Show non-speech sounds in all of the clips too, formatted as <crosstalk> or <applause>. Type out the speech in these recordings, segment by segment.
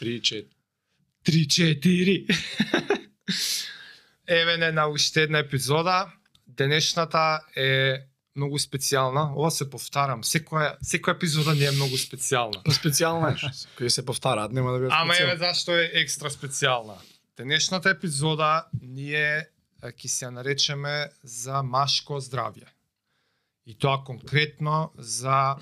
Три, чет. 3-4. <laughs> Еве не на уште една епизода. Денешната е многу специјална. Ова се повтарам. Секоја секоја епизода не е многу специјална. Па специјално е, <laughs> кои се повтараат, нема да биде Ама еве зашто е екстра специјална. Денешната епизода ние е, ќе се наречеме за машко здравје. И тоа конкретно за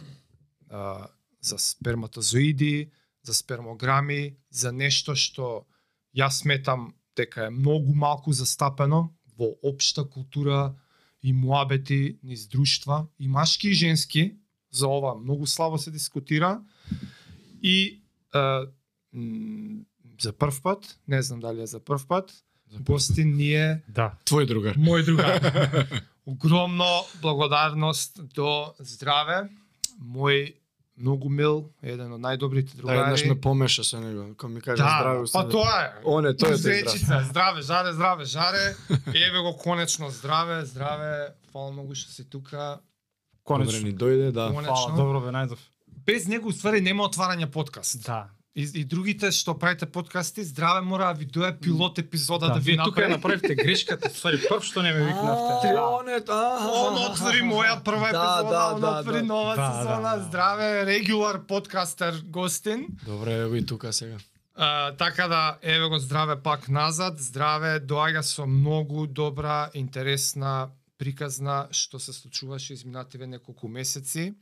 а, за сперматозоиди, за спермограми, за нешто што јас сметам дека е многу малку застапено во општа култура и муабети низ друштва, и машки и женски, за ова многу слабо се дискутира. И м, за прв пат, не знам дали е за прв пат, гости ние Да. Твој другар. мој другар. <laughs> Огромно благодарност до здраве, мој многу мил, еден од најдобрите Да, еднаш другари. ме помеша со него, кога ми каже Да, здраве. па тоа е. Он е, тој е тој здрав. Зречица, здраве, жаре, здраве, жаре. <laughs> Еве го конечно здраве, здраве. Фала многу што си тука. Добре Конечно. ни дојде, да. Конечно. Фала, добро ве најдов. Без него уствари нема отварање подкаст. Да. И, и другите што правите подкасти, здраве мора ви дое пилот епизода да, Да, ви вие тука ја направи. направивте грешката, <laughs> ствари прв што не ме викнавте. Да. Он е, Он отвори моја прва Да, епизода, да, он да, отвори да. нова Да, сезона. да, да. Здраве, регулар подкастер гостин. Добре, ево и тука сега. А, така да, еве го здраве пак назад. Здраве доаѓа со многу добра, интересна приказна што се случуваше изминативе неколку месеци.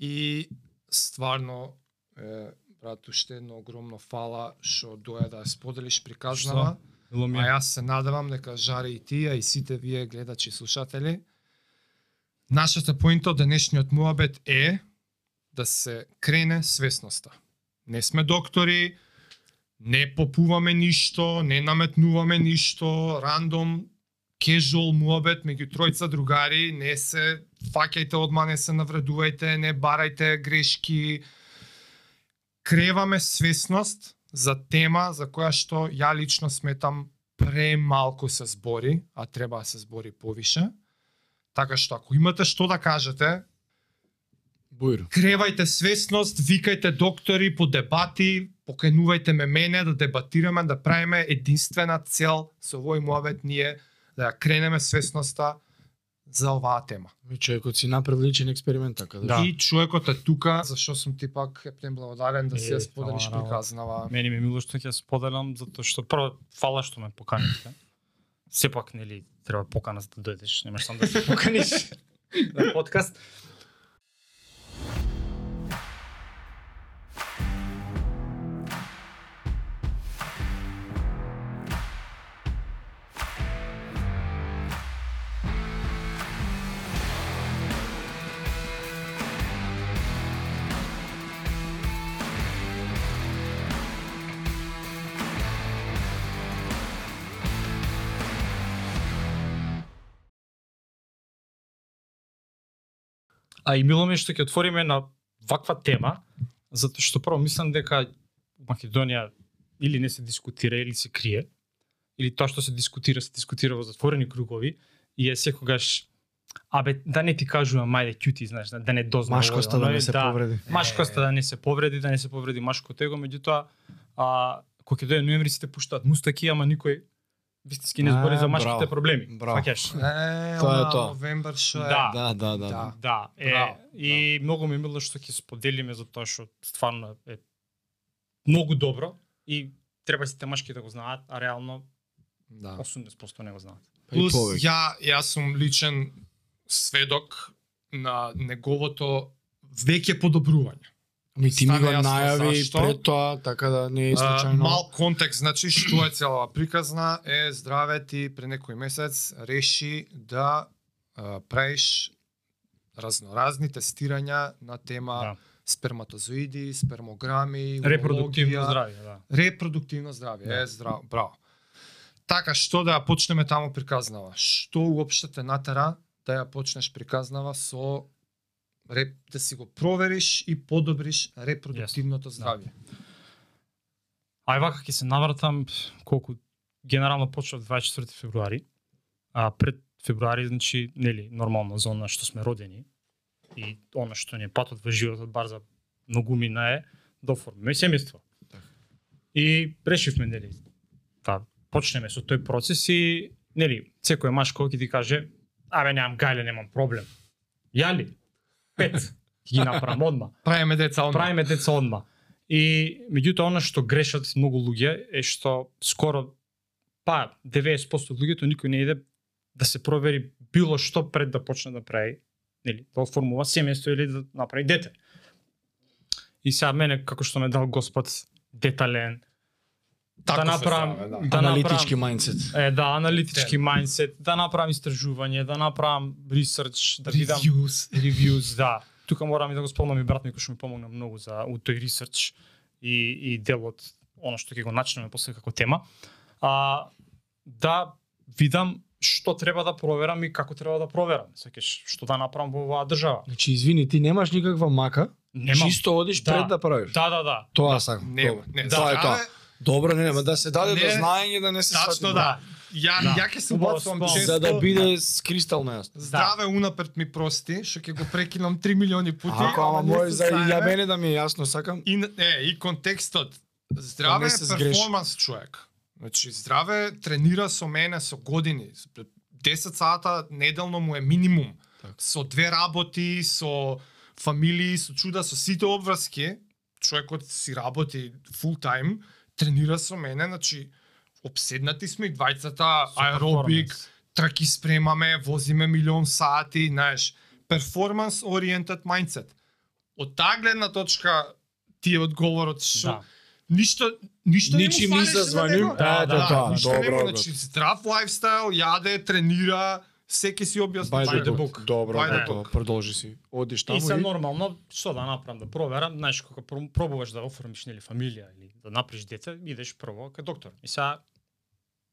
И стварно е, брат, уште едно огромно фала што доја да споделиш приказнава. А јас се надевам дека жаре и ти, а и сите вие гледачи и слушатели. Нашата поинта од денешниот муабет е да се крене свесноста. Не сме доктори, не попуваме ништо, не наметнуваме ништо, рандом, кежуал муабет меѓу тројца другари, не се фаќајте одма, не се навредувајте, не барајте грешки. Креваме свесност за тема за која што ја лично сметам премалку се збори, а треба да се збори повише. Така што ако имате што да кажете, Бујру. кревајте свесност, викајте доктори по дебати, поканувајте ме мене да дебатираме, да правиме единствена цел со овој муабет ние да ја кренеме свесноста за оваа тема. И човекот си направил личен експеримент, така да. Да. И човекот е тука, зашто сум ти пак ептен благодарен да си ја споделиш приказнава. Мене ми е мило што ќе споделам затоа што прво фала што ме поканивте. Сепак нели треба покана за да дојдеш, немаш сам да се поканиш <laughs> на подкаст. А и мило ми што ќе отвориме на ваква тема, затоа што прво мислам дека Македонија или не се дискутира или се крие, или тоа што се дискутира се дискутира во затворени кругови и е секогаш Абе, да не ти кажувам, мајде кјути, знаеш, да не дознам. Машкоста да не се повреди. Машкоста да не се повреди, да не се повреди машкото его, меѓутоа, а, кога ќе дојде ноември сите пуштаат мустаки, ама никој вистински не збори за машките проблеми. Браво. Фаќаш? Е, Тоа е тоа. Новембар што е. Да. Да, да, да. Да. да. Да, е, Браво, и многу ми е мило што ќе споделиме за тоа што стварно е многу добро и треба сите машки да го знаат, а реално да. 80% не го знаат. Па Плюс ја јас сум личен сведок на неговото веќе подобрување. Ми ти ми го најави зашто. пред тоа, така да не е А, случајно. мал контекст, значи што е целава приказна е здраве ти pre некој месец реши да а, правиш разноразни тестирања на тема Да. сперматозоиди, спермограми, Репродуктивно здравје, да. Репродуктивно здравје, Да. е здраво, браво. Така, што да ја почнеме таму приказнава? Што уопште те натера да ја почнеш приказнава со реп, да си го провериш и подобриш репродуктивното здравје? Ај вака ќе се навратам колку генерално почва 24 февруари, а пред февруари значи нели нормално за она што сме родени и она што ни е патот во животот бар за многумина е да оформиме семејство. И решивме, нели, да почнеме со тој процес и, нели, секој маж кој ќе ти каже, абе, немам гајле, немам проблем. Ја ли? Пет. Ги направам одма. Правиме деца одма. Правиме деца одма. И меѓутоа она што грешат многу луѓе е што скоро па 90% од луѓето никој не иде да се провери било што пред да почне да прави, нели, да оформува семејство или да направи дете. И сега мене како што ме дал Господ детален Тако да се направам да. да Аналитички мајндсет. е да аналитички мајндсет, да направам истражување, да направам ресерч, да видам Reviews. reviews, да. Тука морам и да го спомнам и брат ми кој што ми помогна многу за у тој ресерч и и делот оно што ќе го начнеме после како тема. А да видам што треба да проверам и како треба да проверам. Сакаш што да направам во оваа држава. Значи извини, ти немаш никаква мака, Немам. чисто одиш Да. пред да правиш. Да, да, да. Тоа сакам. Нема, Добро. не, Тоа е тоа. Добро, не, нема да се даде Не, до знаење да не се Тачно свати. да. Ја Да. ја ќе се убацувам често. За да биде с кристално јасно. Здраве унапред ми прости, што ќе го прекинам 3 милиони пути. Ако ама мој за ја мене да ми е јасно сакам. И, е, и контекстот. Здраве не е перформанс човек. Значи, здраве тренира со мене со години. 10 сата неделно му е минимум. Така. Со две работи, со фамилии, со чуда, со сите обврски. Човекот си работи фул тайм, тренира со мене, значи обседнати сме и двајцата аеробик, Перформанс. траки спремаме, возиме милион сати, знаеш, performance oriented mindset. Од таа гледна точка ти е одговорот што Да. ништо ништо Ничим не му фалеше зазвани. на него. Да, да, да, ништо не добро, му, го. значи здрав лайфстайл, јаде, тренира, секи си објасни By by the the book. book. Добро, By the готово. Продолжи си. Одиш таму И се нормално, што да направам да проверам, знаеш кога про- пробуваш да оформиш нели фамилија или да направиш дете, идеш прво кај доктор. И сега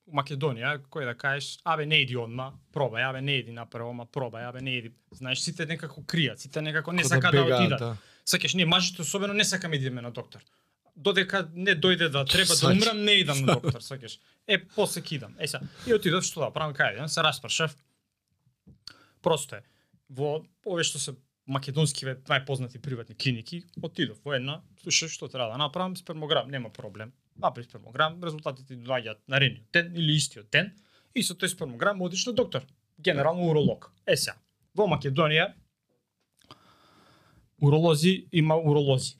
у Македонија кој да кажеш, абе не иди одма, пробај, абе не иди направо, ма пробај, абе не иди. Знаеш сите некако кријат, сите некако не сака да, отидат. да. Сакаш, ние мажите особено не сакаме да идеме на доктор. Додека не дојде да треба да умрам, не идам на доктор, сакаш. Е, после ќе идам. Е, сега, и отидов што да правам кај еден, се распрашав. Просто е. Во овие што се македонскиве најпознати приватни клиники, отидов во една, слушај што треба да направам, спермограм, нема проблем. Направи спермограм, резултатите доаѓаат доаѓаат наредниот ден или истиот ден и со тој спермограм одиш на доктор, генерално уролог. Е сега, во Македонија уролози има уролози.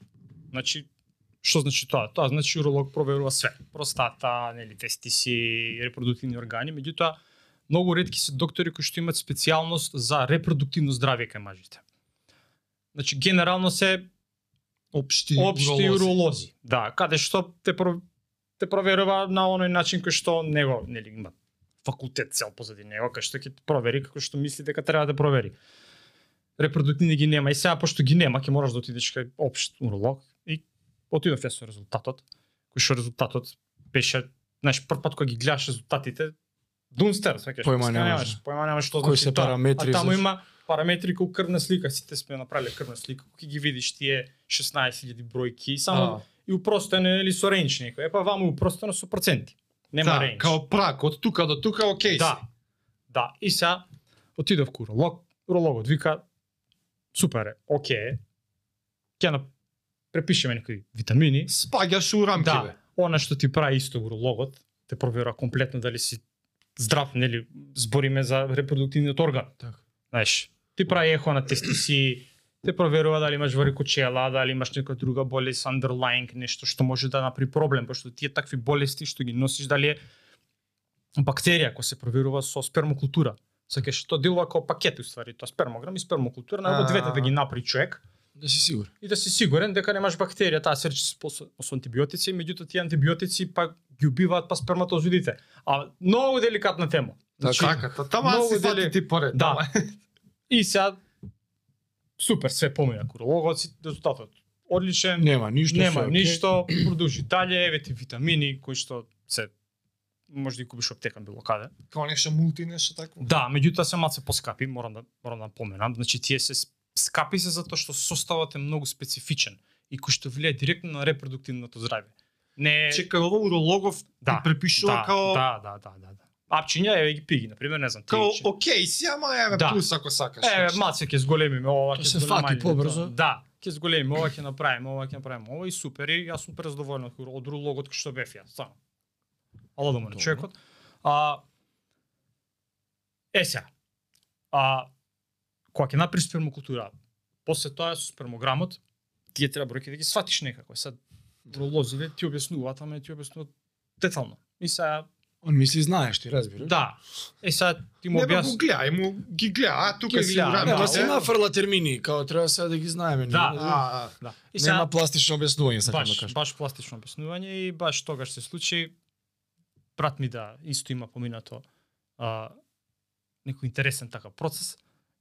Значи, што значи тоа? Тоа значи уролог проверува све. Простата, нели, тестиси, репродуктивни органи, меѓутоа многу ретки се доктори кои што имаат специјалност за репродуктивно здравје кај мажите. Значи генерално се Општи, општи уролози. уролози. Да, каде што те про, те проверува на оној начин кој што него, нели, има факултет цел позади него, кај што ќе провери како што мисли дека треба да провери. Репродуктивни ги нема и сега пошто ги нема, ќе мораш да отидеш кај општ уролог и отидов ја со резултатот, кој што резултатот беше, знаеш, прв пат кога ги гледаш резултатите, Дунстер, сваќаш. Појма немаш. Појма немаш што значи се параметри А таму има параметри како крвна слика, сите сме направиле крвна слика, кога ги видиш тие 16.000 бројки, само и упростено или со ренч некој. Е па ваму упростено со проценти. Нема да, ренч. као прак, од тука до тука, окей да. си. Да, и сега отидов ку уролог, урологот вика супер е, окей. Ќе на препишеме некои витамини. Спаѓаш у рамки, Да, бе. она што ти прави исто урологот, те проверува комплетно дали си здрав, нели, збориме за репродуктивниот орган. Така. Знаеш, ти прави ехо на тестиси, те проверува дали имаш варикочела, дали имаш нека друга болест, underlying, нешто што може да направи проблем, пошто тие такви болести што ги носиш, дали е бактерија, која се проверува со спермокултура. Сакаш, тоа делува како пакет, уствари, тоа спермограм и спермокултура, на двете да ги направи човек, Да си сигурен. и да си сигурен дека немаш бактерија, таа се рече со, антибиотици, меѓутоа тие антибиотици па ги убиваат па сперматозоидите. А многу деликатна тема. Значи, Така, та- тама си фати дели- ти поред. Да. И сега супер, све помина курологот си резултатот. Одличен, Нема ништо. нема се ништо, продолжи дале, еве ти витамини кои што се може да ги купиш во аптека било каде. Као нешто мулти, нешто такво. Да, меѓутоа се малце поскапи, морам да морам да поменам. Значи тие се скапи се затоа што составот е многу специфичен и кој што влијае директно на репродуктивното здравје. Не Чекај, ово урологов Да, ти препишува да, као да, да, да, да, да. Апчиња еве ги пиги, на пример, не знам, као ти. окей си, ама еве Да. плюс ако сакаш. Еве, нешто. малце ќе зголемиме ова, ќе се зголемаме фати тоа. побрзо. Да. ќе зголемиме ова, ќе направиме ова, ќе направиме ова и супер и јас сум презадоволен од од урологот кој што бев јас, само. Ала да Добро. човекот. А Е сега. А кога ќе направиш спермокултура, после тоа со спермограмот, тие треба бројки да ги сватиш некако. Sad уролозиве ти објаснуваат, ама ти објаснуваат детално. И сега Он мисли знаеш ти, разбираш? да. Е сега ти му Не бе, го објас гледај, му ги гледа, а тука Ги гледа, Не, да, се нафрла термини, као треба сега да ги знаеме. ние, Да. не? А, а. да. И Нема сега пластично објаснување, сакам да баш, кажам. баш пластично објаснување и баш тогаш се случи брат ми да исто има поминато а, некој интересен такав процес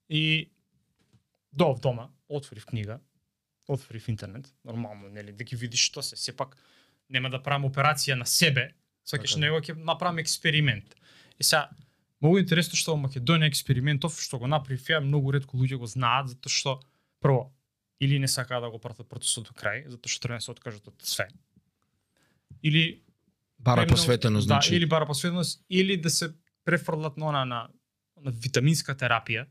и доов дома, отворив книга, отворив интернет, нормално, нели, да ги видиш што се, сепак нема да правам операција на себе, сваќаш Така. него ќе направам експеримент. И сега многу интересно што во Македонија експериментов што го направив ја многу ретко луѓе го знаат затоа што прво или не сакаат да го пратат процесот до крај, затоа што треба да се откажат од све. Или Бара премногу- посветено, значи. Да, или бара посветеност, или да се префрлат на она на, на витаминска терапија,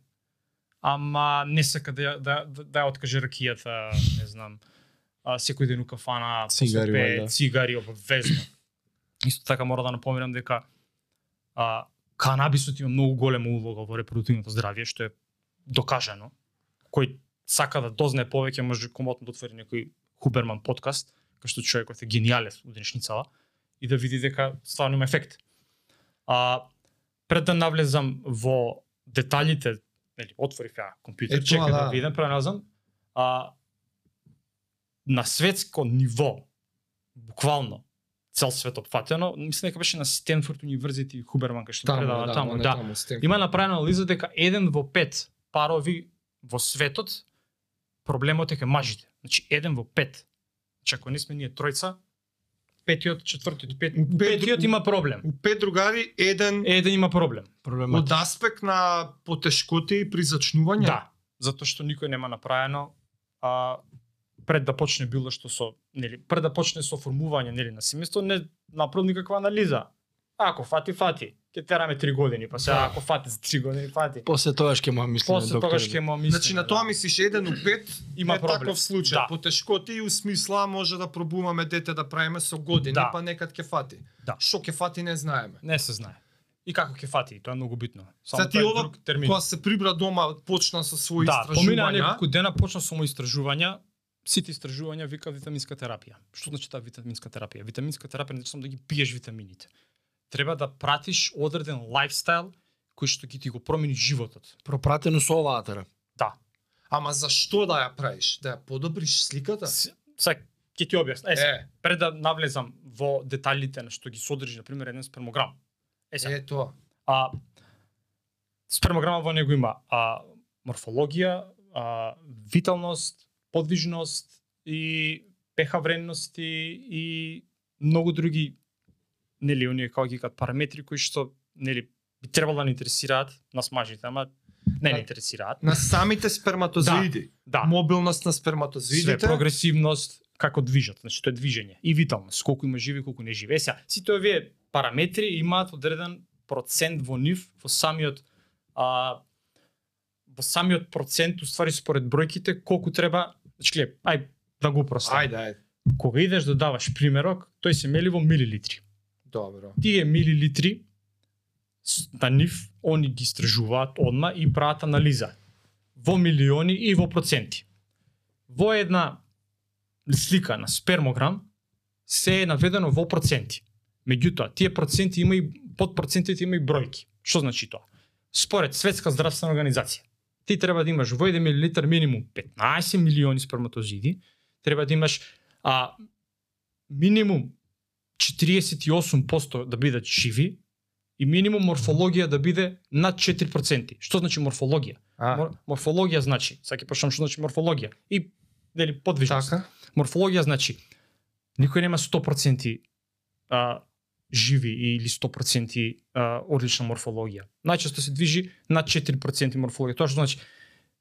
ама не сака да, да, да, да откаже ракијата, не знам, а, секој ден у кафана, Цигари, посепе, вајда. цигари обвезно. Исто така мора да напоменам дека а, канабисот има многу голема улога во репродуктивното здравје, што е докажано. Кој сака да дознае повеќе, може комотно да отвори некој Хуберман подкаст, кај што човекот е гениален во денешницава, и да види дека стварно има ефект. А, пред да навлезам во деталите, нели, отворив ја компјутер, чекам да да. видам, проназам, а, на светско ниво, буквално, цел свет опфатено, мислам дека беше на Стенфорд универзити Хуберман кај што Таму, предава да, таму, да. таму, Стенфорд. Има направена анализа дека еден во пет парови во светот проблемот е кај мажите. Значи еден во пет. Значи ако не сме ние тројца, петиот, четвртиот, пет, петиот има проблем. У пет другари еден Еден има проблем. Проблемат. од аспект на потешкоти при зачнување. Да, затоа што никој нема направено а пред да почне било што со, нели, пред да почне со формување нели на семејство не направил никаква анализа. Ако фати фати, ќе тераме три години, па сега Да. ако фати за три години фати. После тоа ќе му мислиме После доктор. тогаш ќе му мислиме. Значи на тоа мислиш еден у пет Има е проблем. таков случај. Да. Потешкоти и у смисла може да пробуваме дете да правиме со години, Да. па некад ќе фати. Да. Што ќе фати не знаеме. Не се знае. И како ќе фати, тоа е многу битно. Сега ти тоа е ова, друг термин. кога се прибра дома, почна со своји да, помина истражувања. неколку дена почна со мои истражувања. Сите истражувања вика витаминска терапија. Што значи таа витаминска терапија? Витаминска терапија не значи само да ги пиеш витамините. Треба да пратиш одреден лайфстайл кој што ќе ти го промени животот. пропратено со оваа тера. Да. Ама зашто да ја правиш? Да ја подобриш сликата? С- Сега ќе ти објаснам. Е, Е, пред да навлезам во деталите на што ги содржи на пример еден спермограм. Е, сега, е тоа. А спермограма во него има а, морфологија, а, виталност, подвижност и пеха вредности и многу други нели оние како ги кажат параметри кои што нели би требало да ни интересираат нас мажите, ама не Да. ни интересираат. На самите сперматозоиди. Да. Мобилност на Све сперматозоидите. прогресивност како движат, значи тоа е движење и виталност, колку има живи, колку не живи. Е сега, сите овие параметри имаат одреден процент во нив во самиот а, во самиот процент, уствари според бројките, колку треба, значи гледај, ај да го упростам. Ајде, ајде. Кога идеш да даваш примерок, тој се мели во милилитри. Добро. Тие милилитри на нив они ги истражуваат одма и прават анализа во милиони и во проценти. Во една слика на спермограм се е наведено во проценти. Меѓутоа, тие проценти има и под процентите има и бројки. Што значи тоа? Според Светска здравствена организација, ти треба да имаш во 1 милилитар минимум 15 милиони сперматозиди, треба да имаш а, минимум 48% да бидат живи и минимум морфологија да биде над 4%. Што значи морфологија? А, Мор, морфологија значи, сега ќе почнам што значи морфологија. И нели подвижност. така? Морфологија значи никој нема 100% а, живи или 100% а, одлична морфологија. Најчесто се движи над 4% морфологија. Тоа што значи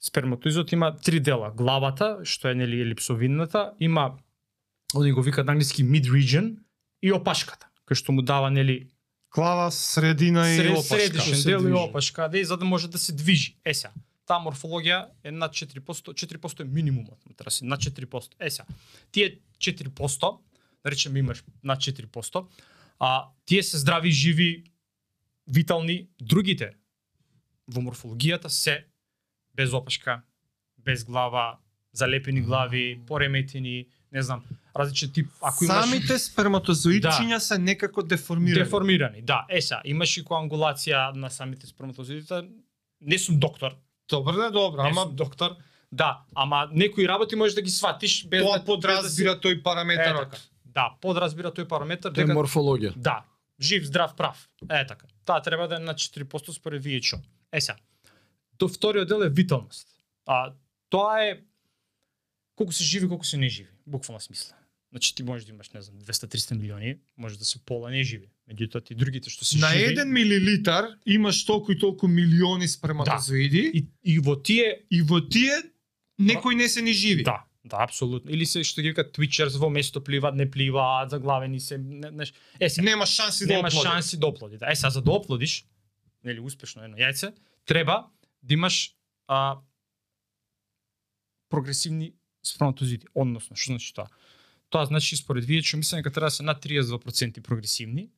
сперматоизот има три дела. Главата, што е нели елипсовидната, има они го викаат на англиски mid region и опашката, кој што му дава нели Глава, средина и сред, опашка. средишен се дел и опашка, да и за да може да се движи. Е сега, таа морфологија е над 4%, 4% е минимумот, треба си над 4%. Е сега, тие 4%, да речеме имаш над 4%, а тие се здрави, живи, витални, другите во морфологијата се без опашка, без глава, залепени глави, пореметени, не знам, различен тип, ако имаш Самите сперматозоидчиња се некако деформирани. деформирани, да. Е са, имаш и коагулација на самите сперматозоидите. Не сум доктор, Добро, не добро, не ама сум доктор. Да, ама некои работи можеш да ги сватиш без тоа да подразбира тој Е, параметарот. така. Да, подразбира тој параметар Тоа е дека морфологија. да, жив, здрав, прав. Е така. Таа треба да е на 4% според WHO. Е сега. То вториот дел е виталност. А тоа е колку се живи, колку се не живи, буквално смисла. Значи ти можеш да имаш, не знам, 200-300 милиони, може да се пола не живи. Меѓутоа ти другите што се На живи еден милилитар имаш толку и толку милиони сперматозоиди и, и во тие и во тие некои не се ни живи. Да, да, апсолутно. Или се што ги викаат twitchers во место пливаат, не пливаат, заглавени се, не, неш. Е, се, Нема шанси да нема оплоди. шанси да оплоди. Да. Е, сега за да оплодиш, нели успешно едно јајце, треба да имаш а, прогресивни сперматозиди. Односно, што значи тоа? Тоа значи според вие што мислам дека треба да се над 32% прогресивни,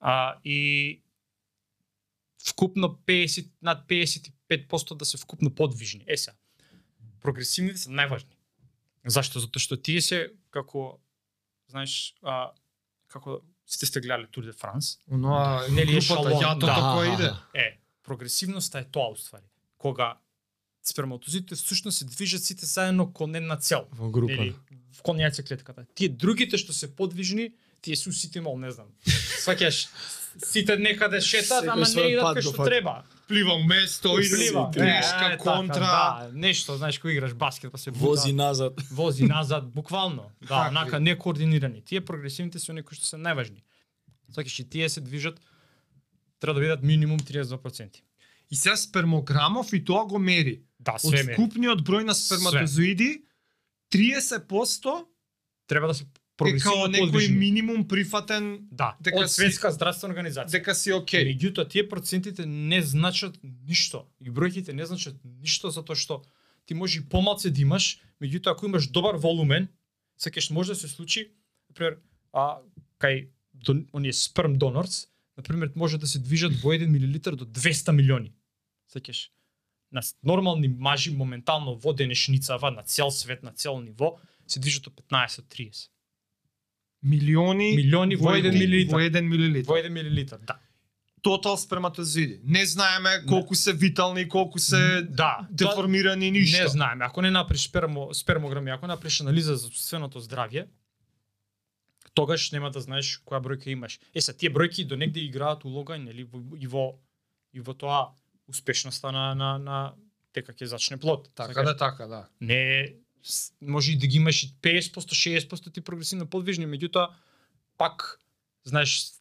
а и вкупно 50 над 55% да се вкупно подвижни. Е сега, прогресивните се најважни. Зашто? Затоа што тие се како знаеш, а, како сите сте гледале Тур де Франс, Оноа Нели е групата шалон, јатото да. кој иде. Е, прогресивноста е тоа уствари. Кога сперматозидите всушност се движат сите заедно кон една цел. Во група. Или кон јајце клетката. Тие другите што се подвижни, тие су сите мол, не знам. Сваќаш сите некаде шетаат, Секој ама не идат кај што треба. Плива уместо, иде Плива. грешка, така, контра. да, нешто, знаеш, кој играш баскет, па се Вози бута, назад. вози назад, буквално. Да, Такви. онака некоординирани. Тие прогресивните се оние кои што се најважни. Сваќаш и тие се движат треба да бидат минимум 32%. И сега спермограмов и тоа го мери. Да, Од све вкупниот број на сперматозоиди 30% Треба да се е као некој минимум прифатен Да, дека од Светска здравствена организација. дека си окей. Меѓутоа тие процентите не значат ништо. И бројките не значат ништо затоа што ти може и помалце да имаш, меѓутоа ако имаш добар волумен, секогаш може да се случи, например, а кај дон, оние сперм донорс, например, може да се движат во 1 милилитар до 200 милиони. Секогаш на нормални мажи моментално во денешницава на цел свет, на цел ниво, се движат до 15 до 30. Милиони Милиони во еден милилитар. Во 1 милилитар. Во 1 милилитар, да. Тотал сперматозоиди. Не знаеме колку се витални, колку се Да, деформирани ништо. Не знаеме, ако не направиш спермо, спермограми, ако направиш анализа за собственото здравје, тогаш нема да знаеш која бројка имаш. Е, са тие бројки до негде играат улога нели во- и во и во тоа успешноста на на на дека ќе зачне плод. Така да, така да. Не може и да ги имаш и 50%, 60% ти прогресивно подвижни, меѓутоа пак знаеш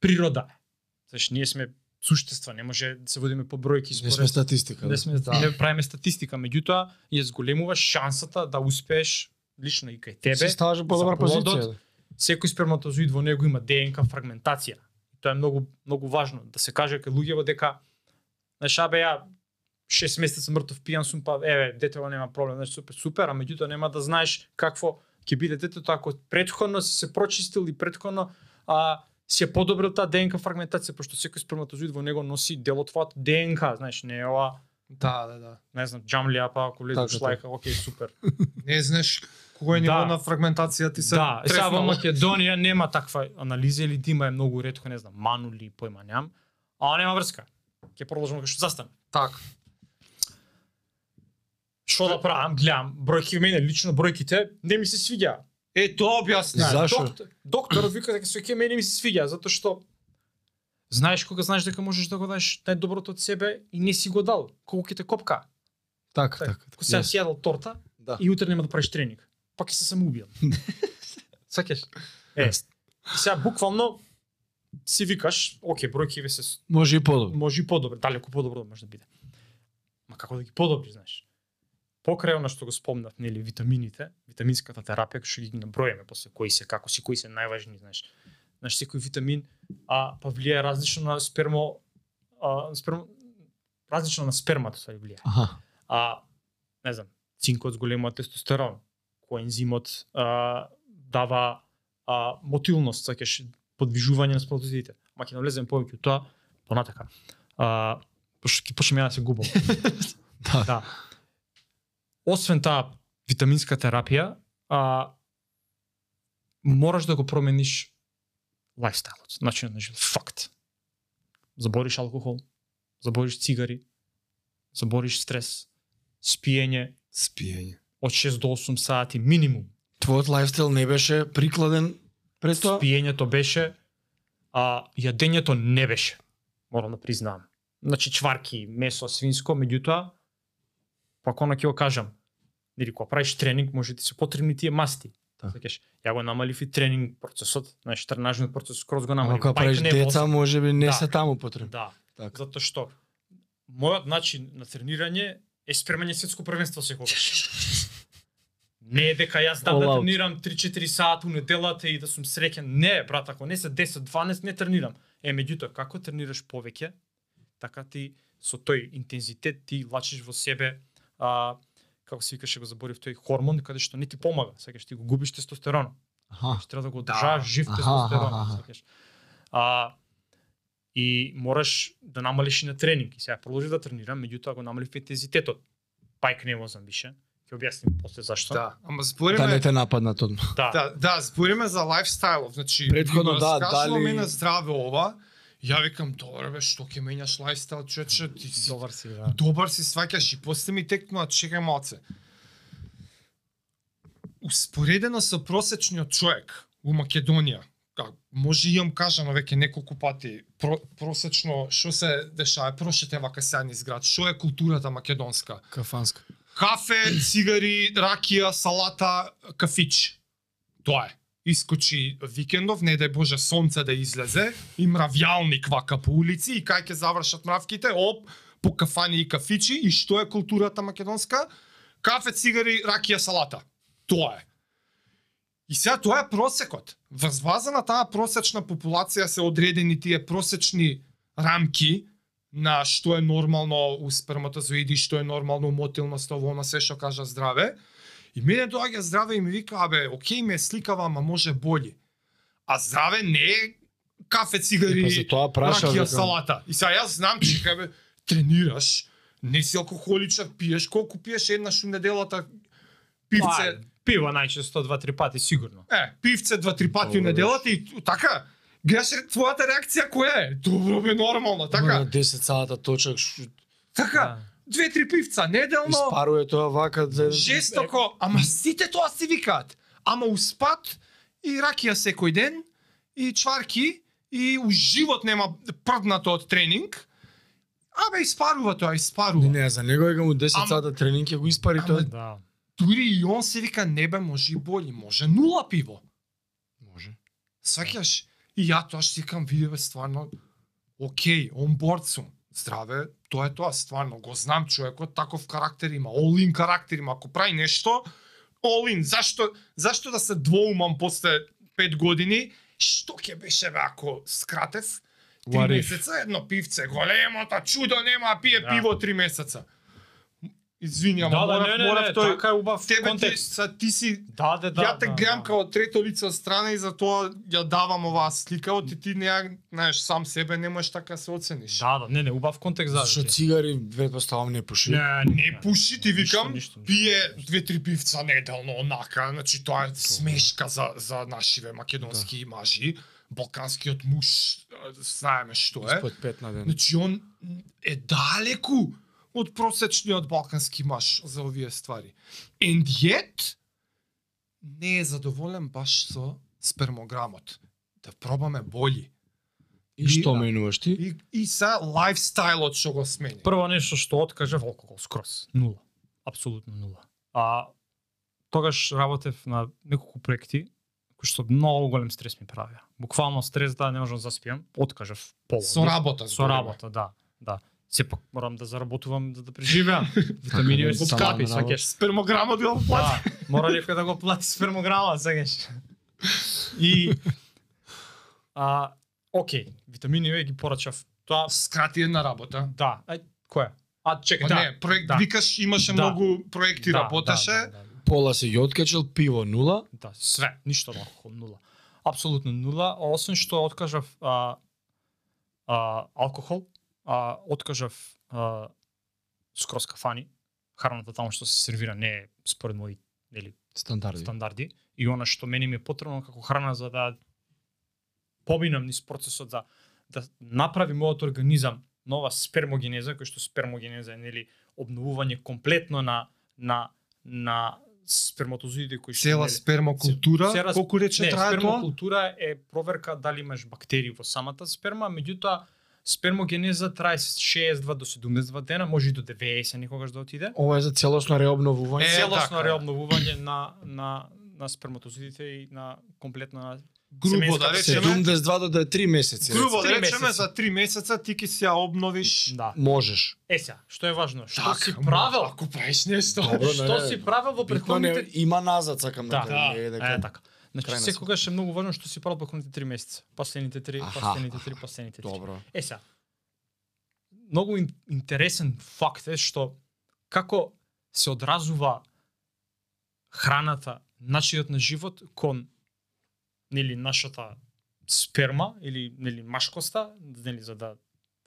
природа. Знаеш, ние сме суштества, не може да се водиме по бројки Не според сме статистика. не Да. сме Да. не правиме статистика, меѓутоа ја зголемуваш шансата да успееш лично и кај тебе. Се ставаш во подобра плодот, позиција. да. Секој сперматозоид во него има ДНК фрагментација. Тоа е многу многу важно да се каже кај луѓето дека знаеш абе ја 6 месеци мртов пијан сум па еве детето нема проблем, значи супер супер, а меѓутоа нема да знаеш какво ќе биде детето ако претходно си се прочистил и претходно а си е подобрил таа ДНК фрагментација пошто секој сперматозоид во него носи дел од твојата ДНК, знаеш, не е ова Да, да, да. не знам, джамлија, па ако влезеш Така, шлајка, окей, супер. <laughs> Не знаеш кој ниво Да. на фрагментација ти се да, е, сега во. Македонија нема таква анализа или дима е многу ретко, не знам, манули, појма немам, а нема врска. Ќе продолжиме кај што застане. Така. Што да правам, гледам, бројки мене лично бројките не ми се свиѓа. Е, тоа објасни. Зашо? Доктор, докторот вика дека се ќе мене ми се свиѓа затоа што знаеш кога знаеш дека можеш да го дадеш најдоброто од себе и не си го дал, колку ќе те копка. Така, Така, така. Ако сега јас. си јадал торта Да. и утре нема да правиш тренинг, пак ќе се самоубијам. <laughs> Сакаш? Е, сега буквално си викаш, оке, бројкиве се с- Може и подобро. може и подобро, далеку подобро да може да биде. Ма како да ги подобри, знаеш? Покрај она што го спомнав, нели, витамините, витаминската терапија, што ги набројаме после кои се, како си, кои се најважни, знаеш. Знаеш, секој витамин а, па влијае различно на спермо, а, спермо, различно на спермата се влија. Аха. А не знам, цинкот зголемува тестостерон, коензимот а, дава а, мотилност, сакаш подвижување на сперматозидите. Ма ќе навлеземе повеќе у тоа понатака. А, пошто ќе почнеме да се губам. Да. да. Освен таа витаминска терапија, а, мораш да го промениш лайфстайлот, начинот на живот. Факт. Забориш алкохол, забориш цигари, забориш стрес, спиење Спиење. од 6 до 8 сати минимум. Твојот лайфстайл не беше прикладен пред тоа? Спиењето беше, а јадењето не беше. Морам да признаам. Значи чварки, месо, свинско, меѓутоа пак она ќе го кажам. Нели кога правиш тренинг, може да ти се потребни тие масти. Да. Сакаш, ја го намалив и тренинг процесот, знаеш, тренажниот процес скроз го намалив. Бајк правиш не деца, може би не Да. се таму потребни. Да, Така. затоа што мојот начин на тренирање е спремање светско првенство секогаш. <laughs> Не е дека јас да out. тренирам 3-4 сати у неделата и да сум среќен. Не, брат, ако не се 10-12 не тренирам. Е, меѓутоа, како тренираш повеќе, така ти со тој интензитет ти влачиш во себе а, како се викаше го заборив тој хормон каде што не ти помага, сакаш ти го губиш тестостерон. Аха. Што треба да го Да. одржаваш жив Аха, тестостерон, сакаш. А и мораш да намалиш и на тренинг. И сега продолжив да тренирам, меѓутоа го намалив интензитетот. Бајк не возам више. Ќе објасним после зашто. Да, ама Да збориме не те нападнат одма. да. Да, да, збориме за лайфстайлов. Значи, го да, дали- мене здраве ова. Ја викам, добре бе, што ќе менјаш лайфстайл, човече, ти си Добар си, да. добар си сваќаш и после ми текнува, чекај малце. Успоредено со просечниот човек у Македонија, как може и јам кажано веќе неколку пати, про, просечно што се дешава, прошете вака сега низ град, што е културата македонска? Кафанска. Кафе, цигари, ракија, салата, кафич. Тоа е. Искочи викендов, не дај Боже сонце да излезе, и мравјалник вака по улици и кај ќе завршат мравките, оп, по кафани и кафичи и што е културата македонска? Кафе, цигари, ракија, салата. Тоа е. И сега тоа е просекот. Врз база на таа просечна популација се одредени тие просечни рамки на што е нормално у сперматозоиди, што е нормално у мотилност, ово на се што кажа здраве. И мене доаѓа здраве и ми вика, абе, окей, ме сликава, ама може боли. А здраве не е кафе, цигари, И па праша, ракија, салата. И сега јас знам, че кабе, тренираш, не си алкохоличар, пиеш, колку пиеш еднаш у неделата пивце, Па, пиво најчесто два-три пати сигурно. Е, пивце два-три пати у неделата и така. Гледаш твојата реакција која е? Добро бе нормално, така. На 10 сата точак ш- Така. Две-три пивца неделно. испарува тоа вака за Жестоко, ама сите тоа си викаат. Ама успат и ракија секој ден и чварки и у живот нема прднато од тренинг. Абе испарува тоа, испарува. Не, не, за него е му 10 Ама- сата тренинг ќе го испари Ама- тоа. Да. Дури и он се вика небе може и боли, може нула пиво. Може. Сваќаш? И ја тоа што викам, види бе, стварно, окей, он борд сум. Здраве, тоа е тоа, стварно, го знам човекот, таков карактер има, in карактер има, ако прави нешто, in, зашто, зашто да се двоумам после пет години, што ќе беше бе ако скратев, три месеца, едно пивце, големото чудо нема, пие Да. пиво три месеца. Извини, ама Да, да, морав, не, не, морав не, тој, така е убав тебе ти, контекст. са, ти си Да, да, да. ја те да, гледам да. као трето лице од страна и затоа ја давам оваа слика, од ти не ја, знаеш, сам себе не можеш така се оцениш. Да, да, не, не, убав контекст за. Зашто цигари предпоставам не пуши. Не, Не пуши, ти викам, ништо, ништо. пие две-три пивца неделно, онака, значи тоа е смешка за, за нашиве македонски Да. мажи. Балканскиот муж, а, знаеме што е. Испод 5 на ден. Значи он е далеку од просечниот балкански маж за овие ствари. And yet, не е задоволен баш со спермограмот. Да пробаме боли. И што да. менуваш ти? И, и са лайфстайлот што го смени. Прво нешто што откажав алкохол скроз. Нула. Апсолутно нула. А тогаш работев на неколку проекти кои што многу голем стрес ми правија. Буквално стрес да не можам да заспиам, откажав пола. Со работа. Со работа, да, да. Сепак морам да заработувам да, да преживеам. <laughs> Витамини Така, ми се скапи, сакаш. Спермограмот го плати. Да, мора некој да го плати спермограма, сакаш. И а окей, витамини ги порачав. Тоа Скрати една работа. да, ај Кој? А, чекај, Па да. не, проект да. викаш имаше Да. многу проекти работеше. Да, да, да, Пола си ги откачил, пиво нула. да, све, ништо од алкохол, нула. Апсолутно нула, освен што откажав а, а, алкохол, а, откажав а, скроз кафани, храната таму што се сервира не е според мои нели Стандарди. стандарди и она што мене ми е потребно како храна за да поминам низ процесот за да направи мојот организам нова спермогенеза, кој што спермогенеза е нели обновување комплетно на на на сперматозоидите кои што Цела спермокултура, Цела- колку рече трае тоа? спермокултура е проверка дали имаш бактерии во самата сперма, меѓутоа спермогенеза трае 62 до 72 дена, може и до 90 некогаш да отиде. Ова е за целосно реобновување. Е, целосно така. реобновување на на на сперматозоидите и на комплетно на Грубо да речеме, 72 до да е 3 месеци. грубо да речеме за 3 месеца ти ќе се ја обновиш. Да. Можеш. Е сега, што е важно? Што Така, си правел? Ако правиш нешто. Добро, Што не, си правел во претходните има назад, сакам да, Да, кажам, дека. е така. Значи Крај на секогаш е многу важно што си правил претходните 3 месеца. Последните 3, Аха, последните аха. 3, последните 3. Добро. Е сега. Многу ин- интересен факт е што како се одразува храната, начинот на живот кон нели нашата сперма или нели машкоста, нели за да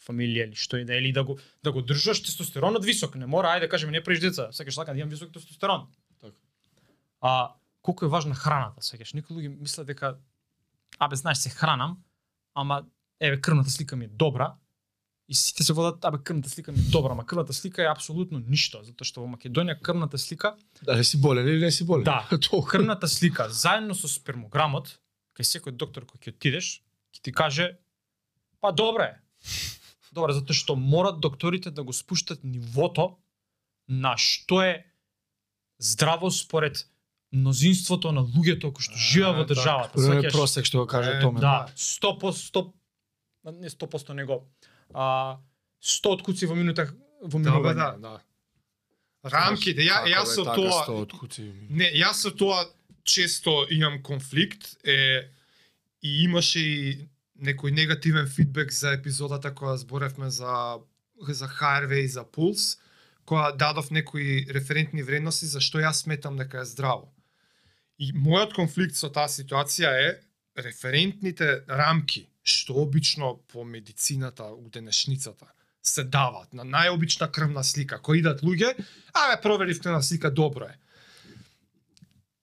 фамилија или што и да е, или да го да го држаш тестостеронот висок, не мора ајде кажеме не правиш деца, сакаш сакам да имам висок тестостерон. Така. А колку е важна храната, сакаш некои луѓе мислат дека абе знаеш се хранам, ама еве крвната слика ми е добра, и сите се водат, абе крвната слика ми е добра, ама крвната слика е апсолутно ништо, затоа што во Македонија крвната слика Дали си болен или не си болен? Да. <laughs> Тоа. крвната слика заедно со спермограмот, кај секој доктор кој ќе отидеш, ќе ти каже па добре. Добре, затоа што морат докторите да го спуштат нивото на што е здраво според мнозинството на луѓето кои што живеат во така. државата. Сваќаш? просек што го каже Томе. Да, 100%, 100 не 100% него. А 100 откуци во минута во Да, минување. да, да. Рамките, ја, јас со така, тоа, не, јас со тоа често имам конфликт е, и имаше и некој негативен фидбек за епизодата која зборевме за за HRV и за Пулс, која дадов некои референтни вредности за што јас сметам дека е здраво. И мојот конфликт со таа ситуација е референтните рамки што обично по медицината у денешницата се дават на најобична крвна слика, кои идат луѓе, абе проверив крвна слика, добро е.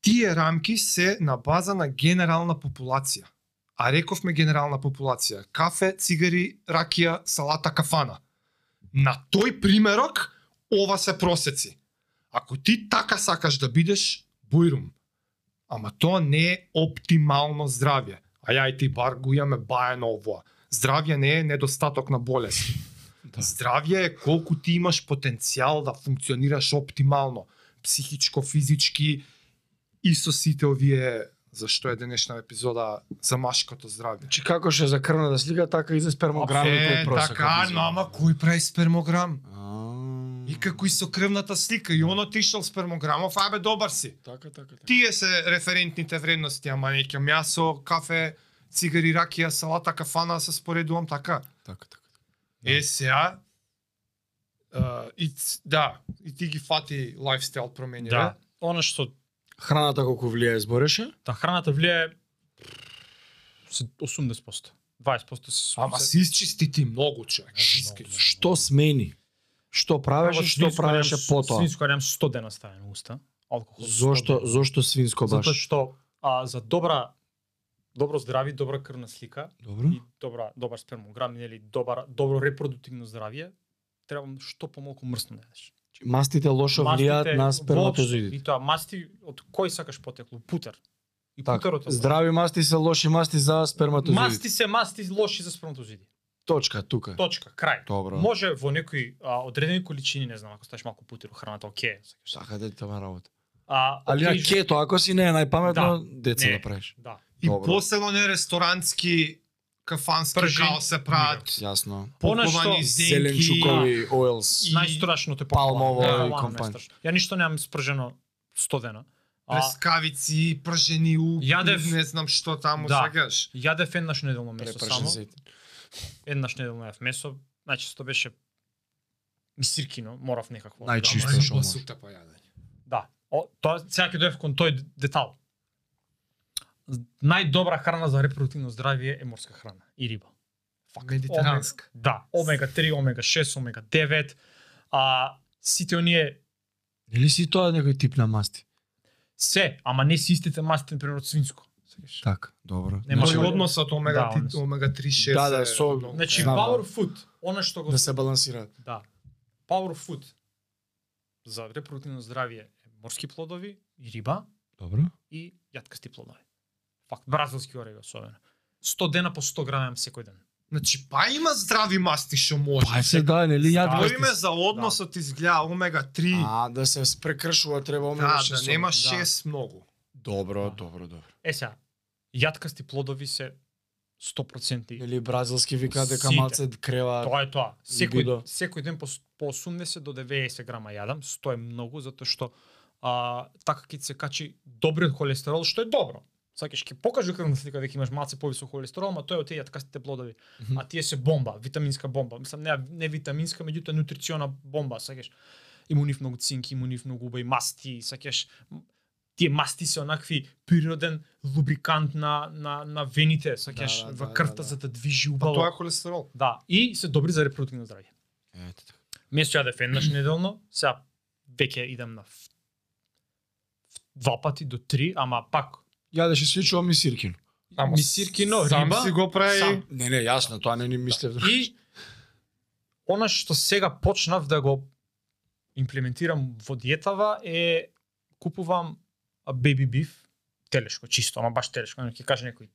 Тие рамки се на база на генерална популација. А рековме генерална популација. Кафе, цигари, ракија, салата, кафана. На тој примерок, ова се просеци. Ако ти така сакаш да бидеш, бујрум. Ама тоа не е оптимално здравје. А ја и ти бар го имаме баено овоа. Здравје не е недостаток на болест. Да. Здравје е колку ти имаш потенцијал да функционираш оптимално, психичко, физички и со сите овие зашто е денешна епизода за машкото здравје. Значи како ше за крвната слика, така и за спермограми е, така, но ама кој прави спермограм? А, И како и со крвната слика, и оно ти шел спермограмов, абе добар си. Така, така, така. Тие се референтните вредности, ама неќе мясо, кафе, цигари, ракија, салата, кафана се споредувам така. Така, така. Е, сега, uh, и, да, и ти ги фати лайфстайл промени, Да. Она што Храната колку влијае збореше? та храната влијае се 80%. 20% се Ама се- се изчисти ти многу, човек. Што смени? Што правеше, што правеше потоа? Свинско немам 100 дена ставено на уста. Алкохол. 100 Зошто зошто свинско баш? Затоа што а, за добра добро здрави, добра крвна слика Добро. и добра добар спермограм или добар добро репродуктивно здравје, треба што помалку мрсно да јадеш. Мастите лошо влијаат на сперматозоидите. И тоа масти од кој сакаш потекло? Путер. И Така, путерот здрави масти се лоши масти за сперматозоидите. Масти се масти лоши за сперматозиди. Точка, тука. Точка, крај. Добро. Може во некои а, одредени количини, не знам, ако ставиш малку путер во храната, оке. Сака да тоа работа. А, Али на окей, кето, ако си не е најпаметно, деца Не. да правиш. Да. И Добро. посебно не ресторантски кафански Пржин. као се прават Јасно. Она што- поповани зенки. Зеленчукови оилс. И- Најстрашното е палмово Да, и најстрашно. Ја ништо немам спржено 100 дена. А, прескавици, пражени у, Јадев- не знам што таму Да. сакаш. јадев еднаш неделно Препрашен само. Еднаш неделно јадев месо. Најчесто беше мисиркино, морав некакво. Најчисто што може. па јадење. Да. О, тоа сега ќе дојдев кон тој детал. Најдобра храна за репродуктивно здравје е морска храна и риба. Факт. Медитеранска. Омега- Да, омега 3, омега 6, омега 9. А сите оние Или си тоа некој тип на масти? се, ама не си истите масти на пример од свинско. Сеќаш? Така, добро. Нема Значи, односот омега да, 3 однос. омега 3 6. Да, да, со-. Значи Знам, power да. food, она што го да се балансираат. Да. Power food за репродуктивно здравје е морски плодови и риба Добро. и јаткасти плодови. Факт, бразилски ореви особено. 100 дена по 100 грама секој ден. Значи, па има здрави масти што може. Па се да, нели ја Да. Говориме за односот изгледа омега 3. А, да се спрекршува треба омега Да, да, шест нема да. 6 многу. Добро, Да. добро, добро. Е сега, јаткасти плодови се 100% Нели бразилски вика дека малце крева. Тоа е тоа. Секој Бидо. секој ден по, по 80 до 90 грама јадам, 100 е многу затоа што а, така ќе се качи добриот холестерол, што е добро. Сакаш ќе покажи крвна слика дека имаш малце повисок холестерол, ма тоа е од тие јаткастите плодови. Мгм. А тие се бомба, витаминска бомба. Мислам не не витаминска, меѓутоа нутрициона бомба, сакаш. Има нив многу цинк, има нив многу убави масти, сакаш тие масти се онакви природен лубрикант на на на вените, сакаш Да, да, во да, крвта да, да. за да движи Па убаво. тоа е холестерол. Да, и се добри за репродуктивно здравје. Ете така. Место јадев еднаш <clears throat> неделно, сега веќе идам на два пати до три, ама пак Јадеш сличува ми сиркин. мисиркино, сам риба, си го прави. сам. Не, не, јасно, тоа не ни мислев. И она што сега почнав да го имплементирам во диетава е купувам baby beef, телешко чисто, ама баш телешко, ќе каже некој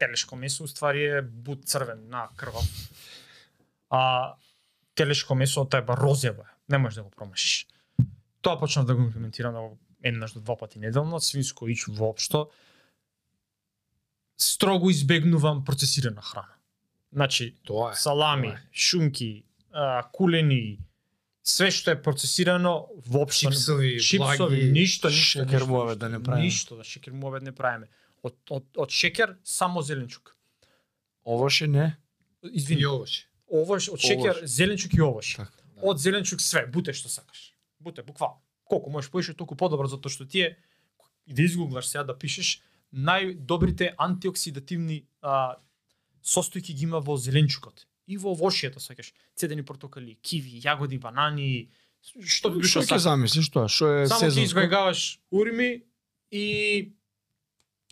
телешко месо, уствари е бут црвен на крвав. А телешко месо тоа е ба розево, е, не можеш да го промашиш. Тоа почнав да го имплементирам да еднаш до два пати неделно, свинско ич воопшто. Строго избегнувам процесирана храна. Значи, Тоа е. салами, тоа е. шунки, а, кулени, све што е процесирано воопшто не- Чипсови, чипсови, ништо, ништо, шекер муавет да не правиме. Ништо, да шекер муавет не правиме. Од, од, од шекер само зеленчук. Овоше не. Извини, И овоше. овош, од шекер, овош. зеленчук и овош. Така. Од зеленчук све, буте што сакаш. Буте, буквално. Колку можеш поише, толку подобро, затоа што тие, да изгуглаш сега да пишеш, најдобрите антиоксидативни а, состојки ги има во зеленчукот. И во овошјето, сакаш, цедени портокали, киви, јагоди, банани, што би Што ќе замислиш тоа? Што е Само ќе сезонско? изгајгаваш урми и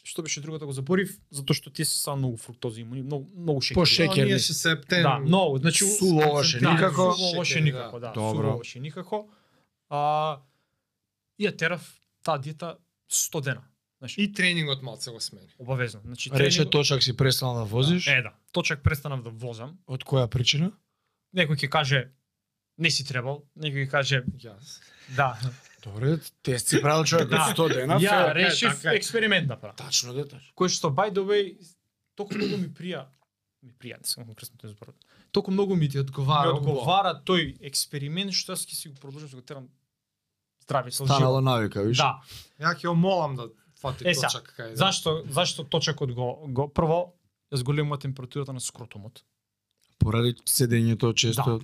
што беше другото го заборив, затоа што тие се само многу фруктози, многу многу шеќер. По шеќер. Се септен. Да, многу, значи Суло овоше да, никако. Суло овоше Шекери, никако, да. Добро. Суло овоше никако. А и ја терав таа диета 100 дена. Значи, И тренингот малце го смени. обавезно. Значи Рече тренинг- точак си престанал да возиш. Е, да. Точак престанав да возам. Од која причина? Некој ќе каже не си требал, некој ќе каже Јас. да. Добре, тест си правил човек од Да. 100 дена. Ја решив така експеримент да правам. Тачно деташ. кој што by the way толку многу ми прија ми прија, не сум конкретно тој збор. Толку многу ми Ти одговара. ми одговара тој експеримент што јас ќе си го продолжам да го терам здрави со Станало живот. навика, виш? Да. Ја ќе молам да фати Е, точак кај. Зашто зашто точакот го го прво ја зголемува температурата на скротумот. Поради седењето често.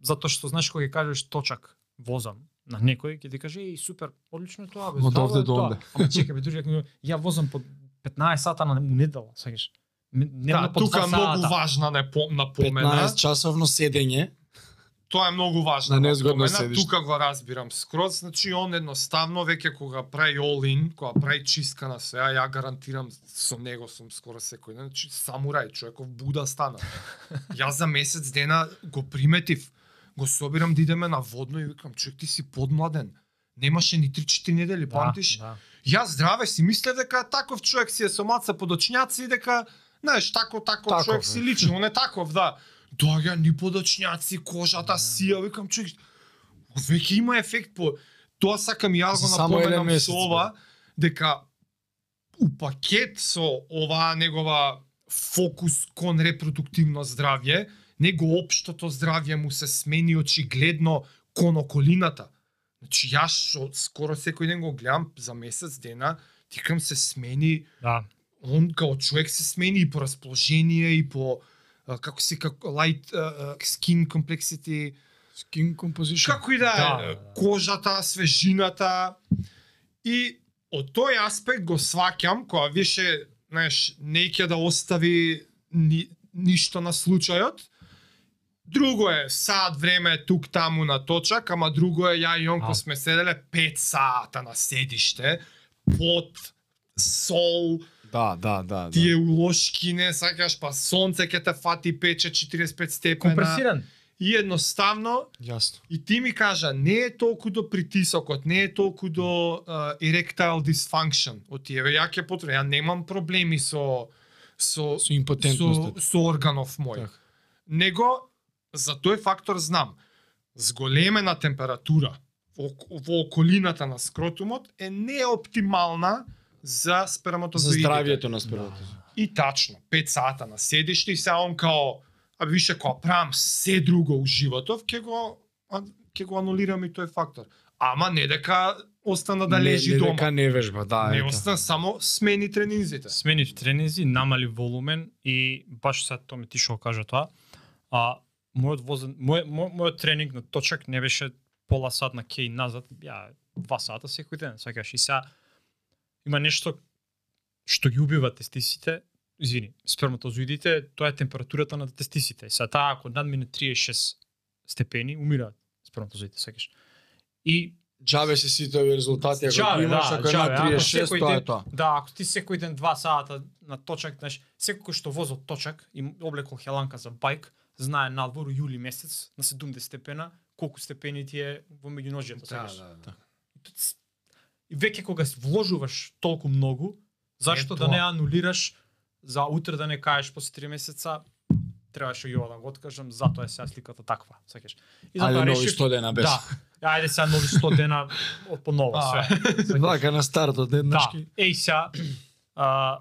Затоа што знаеш кога ќе кажеш точак возам на некој ќе ти каже еј супер, одлично е тоа бе. Од здраво овде до онде. Ама чекај бе, дури ако ја возам по 15 сата на недела, сакаш. Не Да, тука 2 многу важна напо- напомена. 15 часовно седење. Тоа е многу важно. На незгодно напомена. седиш. Тука го разбирам скроз, значи он едноставно веќе кога прави all in, кога прави чистка на се, а ја гарантирам со него сум скоро секој ден, значи самурај, човеков буда стана. <laughs> Јас за месец дена го приметив, го собирам да идеме на водно и викам, човек ти си подмладен. Немаше ни 3-4 недели, памтиш? Да, Јас здраве си мислев дека таков човек си е со маца подочњаци и дека знаеш тако тако Таков човек си лично, он е таков, да. Доаѓа ни подочњаци, кожата сија, викам човек веќе има ефект по тоа сакам јас го напоменам со ова дека у пакет со оваа негова фокус кон репродуктивно здравје, него општото здравје му се смени очигледно кон околината. Значи јас што скоро секој ден го гледам за месец дена, тикам се смени, да. он као човек се смени и по расположение и по како се како light uh, skin complexity, Skin composition. Како и да Да, кожата, свежината и од тој аспект го сваќам кога више, знаеш, не ќе да остави ни, ништо на случајот. Друго е саат време тук таму на точак, ама друго е ја и Јонко А. сме седеле 5 сата на седиште, пот, сол, Да, да, да. да. тие улошки не сакаш, па сонце ќе те фати пече 45 степена. Компресиран. И едноставно Јасно. И ти ми кажа, не е толку до притисокот, не е толку до uh, erectile dysfunction. Од тие, ја ќе потребам, ја немам проблеми со со Со импотентноста. со, со органов мој. Така. Него за тој фактор знам. Зголемена температура во, во околината на скротумот е неоптимална за За сперматозоидите. здравието на спермата. И тачно, 5 сата на седиште и сега он као, а више кога правам се друго у животов, ќе го а, ќе го анулирам и тој фактор. Ама не дека остана да лежи не, не дома. дека не вежба, да. не ето. остана само смени тренинзите. Смени тренинзи, намали волумен и баш сега тоа ми ти што кажа тоа. А мојот возен, мој, мој, мојот тренинг на точак не беше пола сат на кеј назад, ја два сата секој ден, сакаш и сега има нешто што ги убива тестисите, извини, сперматозоидите, тоа е температурата на тестисите. Сега таа ако надмине 36 степени, умираат сперматозоидите, сакаш. И Джабе се сите овие резултати, ако Джабе, ги имаш, да, ако е джабе, над ако 36, секој тоа е ден- тоа. Да, ако ти секој ден два сата на точак, знаеш, секој кој што возел точак и облекол хеланка за бајк, знае надвор јули месец на 70 степена колку степени ти е во меѓуножјето, Да, сакаш. да, да. Веќе кога вложуваш толку многу, зашто Е, да не анулираш за утре да не кажеш после 3 месеца требаше ова да го откажам, затоа е сега сликата таква, сакаш. И Ајде затоа нови решив 100 дена без. Да. Ајде сега нови 100 дена од понова А. све. <laughs> Вака на стартот Да. еднашки. Еј сега а,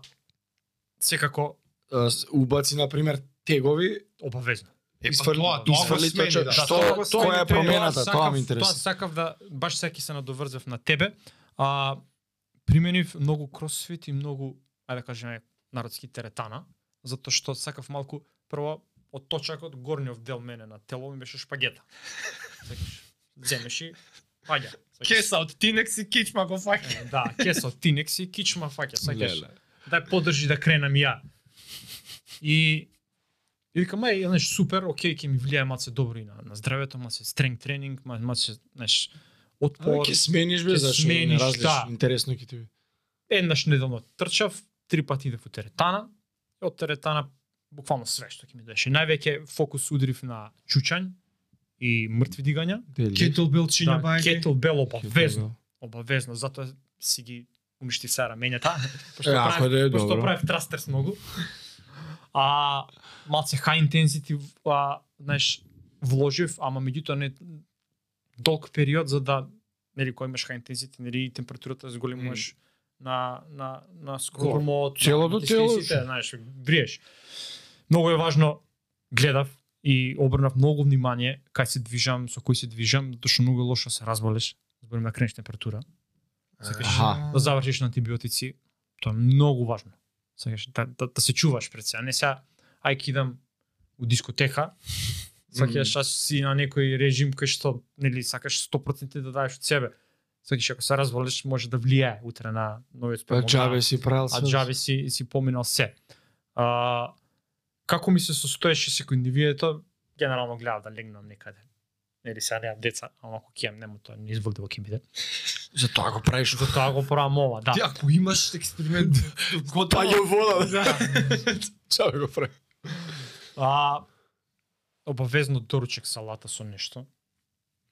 секако Да. Убаци на пример тегови, обавезно. Е, па тоа, смени, точно. да. Што- која е промената? Тоа Тоа сакав- интересува. Тоа сакав да баш секи се надоврзав на тебе. А применив многу кросфит и многу, ајде да кажеме, народски теретана, затоа што сакав малку прво од точакот горниот дел мене на тело ми беше шпагета. Сакаш, земеш и паѓа. Кеса од Тинекс и кичма го фаќа. е, Да, кеса од Тинекс и кичма фаќа, сакаш. дај подржи да кренам и ја. И и викам, ај, знаеш, супер, окей, ќе ми влијае маце добро и на, на здравето, маце стренг тренинг, ма- маце, знаеш, отпор. Ќе смениш бе, зашто да не разлиш, да. интересно ќе ти биде. Еднаш неделно трчав, три пати идев у теретана, и од теретана буквално све што ќе ми деше. Највеќе фокус удрив на чучањ и мртви дигања. Кеттлбел чинја Да, бајге. кеттлбел обавезно, обавезно, затоа си ги умиштив се рамењата. <laughs> пошто Е, ако правев- да е пошто трастерс многу. А малце high intensity, а, знаеш, вложив, ама меѓутоа не долг период за да нели кој имаш high intensity, нели температурата зголемуваш на на на скромот, Целото тело, знаеш, бриеш. Многу е важно гледав и обрнав многу внимание кај се движам, со кој се движам, затоа што многу лошо да се разболеш, зборим на кренеш температура, Сакаш Аха. да завршиш на антибиотици, тоа е многу важно. Сакаш да, да, да се чуваш пред сега, не сега ај ки идам у дискотека, сакаш аз си на некој режим кој што нели сакаш 100% да дадеш од себе. Сакаш ако се разболеш може да влијае утре на новиот Па спермограм, джабе си правил а све. джабе си си поминал се. А, како ми се состоеше секој индивидето, генерално гледав да легнам некаде. Нели сега немам деца, ама ако имам нема тоа не изволдиво ќе биде. За тоа го правиш. Затоа го правам ова, да. Ти ако имаш експеримент <laughs> готово. Паѓа вода. Да. <laughs> Джабе го прави. А обавезно доручек салата со нешто.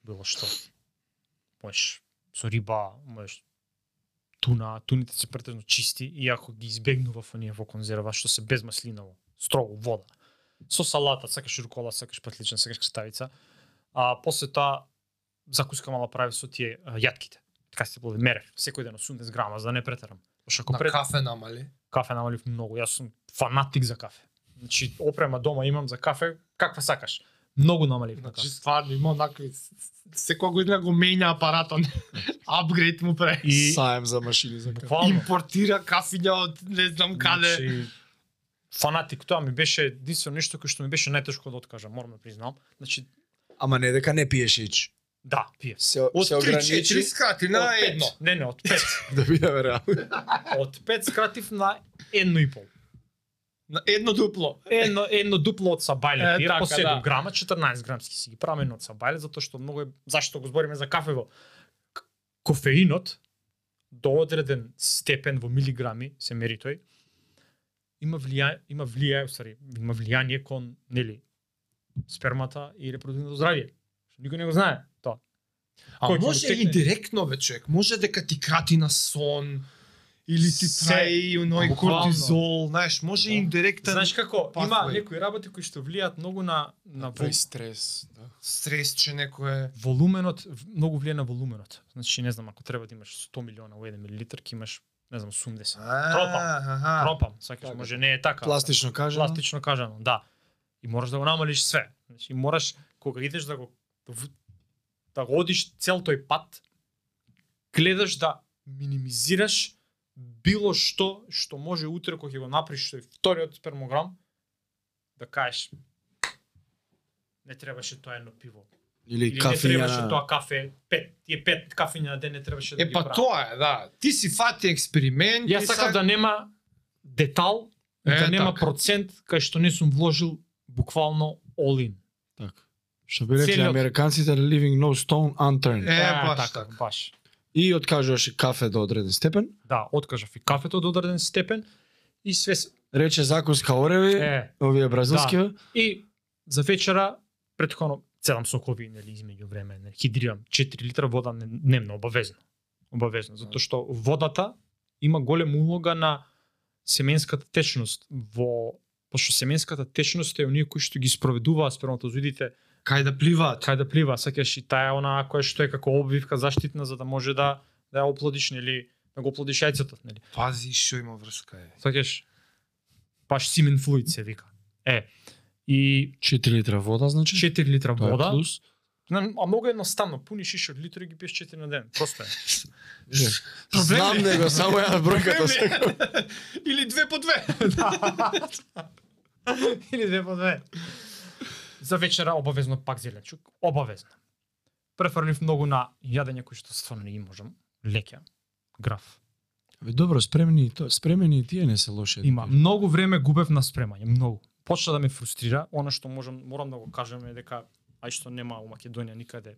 Било што. Можеш со риба, можеш туна, туните се претежно чисти, иако ги избегнував оние во конзерва што се без маслиново, строго вода. Со салата, сакаш рукола, сакаш патличен, сакаш креставица. А после тоа закуска мала прави со тие а, јатките. Така се поведе мерев, секој ден 80 грама, за да не претерам. Пошто ако На пред... кафе намали. кафе намалив многу. Јас сум фанатик за кафе. Значи, опрема дома имам за кафе, каква сакаш. Многу намалив на Значи кафе. стварно има онакви секоја година го менја апаратот. <laughs> Апгрейд му прави. И Саем за машини за кафе. буквално, Импортира кафиња од не знам каде. Значи, фанатик, тоа ми беше единствено нешто кој што ми беше најтешко да откажам, морам да признам. Значи, Ама не дека не пиеш ич. Да, пие. Се, Од се 3-4 ограничи скрати на Од пет. едно. Не, не, од 5. <laughs> да бидеме реални. од 5 скратив на едно и пол. Едно дупло. Едно, едно дупло од сабајле Е, така, по 7 да. грама, 14 грамски си ги правиме од сабајле, затоа што многу е, зашто го збориме за кафево. Кофеинот, до одреден степен во милиграми, се мери тој, има влија, има влија, усари, има влијание кон, нели, спермата и репродуктивното здравје. Што никој не го знае тоа. А Кој може и директно бе човек. Може дека ти крати на сон или ти Се. прави оној кортизол, знаеш, може и Да. индиректен Знаеш како, има pathway. некои работи кои што влијаат многу на на вол, Прави стрес, да. стрес че некое волуменот, многу влијае на волуменот. Значи, не знам, ако треба да имаш 100 милиона во 1 милилитар, ќе имаш, не знам, 80. Тропам. Аха. Тропам, сакаш, Така. може не е така. Пластично кажано. Пластично кажано, да. И мораш да го намалиш све. Значи, мораш, кога идеш да го, да го одиш цел тој пат, гледаш да минимизираш било што што може утре кога ќе го направиш тој вториот спермограм да кажеш не требаше тоа едно пиво. Или Или не кафења. требаше тоа кафе, пет, тие пет кафења на ден не требаше да Е ги па правам. тоа е, да. Ти си фати експеримент. Јас ти сакам сак- да нема детал, Е, да нема така. процент кај што не сум вложил буквално all in. Така. Што би рекли Целиот- американците leaving no stone unturned. Е, Е, баш така, така. баш. И откажуваш и кафе до одреден степен. Да, откажав и кафето до одреден степен и све Рече закуска ореви, е овие бразилски. и за вечера претходно цедам сокови нели измеѓу време, нели хидрирам 4 литра вода не- дневно обавезно. Обавезно, затоа што водата има голема улога на семенската течност во пошто семенската течност е оние кои што ги спроведуваат сперматозоидите Кај да пливаат. кај да плива, сакаш и таа е онаа која што е како обвивка заштитна за да може да да ја оплодиш нели да го оплодиш јајцето, нели. Пази што има врска е. Сакаш баш симен флуид се вика. Е, и 4 литра вода, значи? 4 литра Тоа вода. плюс. А многу едноставно, пуниш шишот литри и ги пиеш 4 на ден. Просто е. Проблем Знам него, само ја бројката секој. <laughs> Или две по две. <laughs> <laughs> Или две по две. За вечера обавезно пак зеленчук, обавезно. Префрлив многу на јадење кои што стварно не можам. Леќа, граф. Абе добро, спремени и тоа, спремени и тие не се лоши. Има многу време губев на спремање, многу. Почна да ме фрустрира, она што можам морам да го кажам е дека ај што нема у Македонија никаде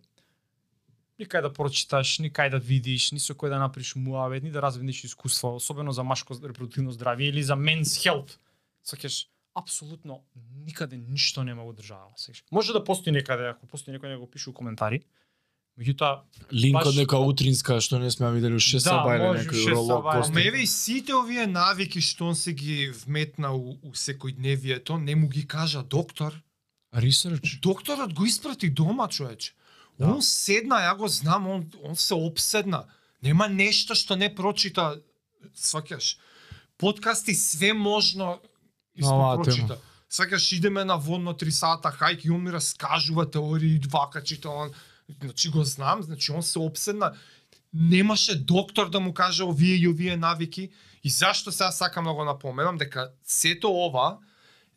никај да прочиташ, никај да видиш, ни со кој да направиш муавет, ни да разведеш искуство, особено за машко репродуктивно здравје или за men's health. Сакаш апсолутно никаде ништо нема во држава. Сакаш. Може да постои некаде, ако постои некој да го пише у коментари. Меѓутоа, Линк од нека утринска што не сме ја видели уште Да, сабајле може, некој уролог. Ама еве и сите овие навики што он се ги вметна у, у секојдневието, не му ги кажа доктор. Research. Докторот го испрати дома, човече. Да. Он седна, ја го знам, он, он се обседна. Нема нешто што не прочита, сваќаш. Подкасти све можно На оваа испрочита. Сваќаш, идеме на водно 3 сата, хајк и он ми раскажува теории, вака чита, он, значи го знам, значи он се обседна. Немаше доктор да му каже овие и овие навики. И зашто сега сакам да го напоменам дека сето ова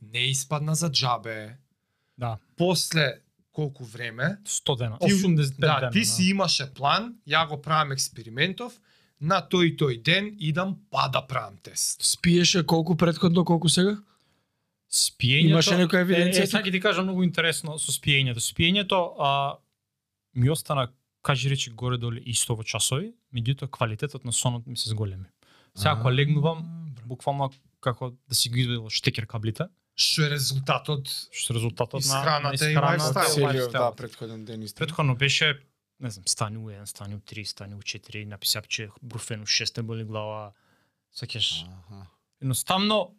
не испадна за джабе. да, После колку време, 100 дена, Ти- 85 да, дена. ти си имаше план, ја го правам експериментов, на тој и тој ден идам па да правам тест. Спиеше колку предходно, колку сега? Спиењето Имаше некоја евиденција Е, е, сега ќе ти кажам многу интересно со спиењето. Спиењето а, ми остана кажи речи горе доле исто во часови, меѓутоа квалитетот на сонот ми се зголеми. Сега кога легнувам, буквално како да си ги извадил штекер каблите, Што е резултатот? што е резултатот на Исхраната на и исхраната лайфстайл. да, предходен ден исто. Предходно беше не знам, стани у 1, стани у 3, стани у 4, написав че бруфен у 6 те боли глава. Сакеш, Аха. едноставно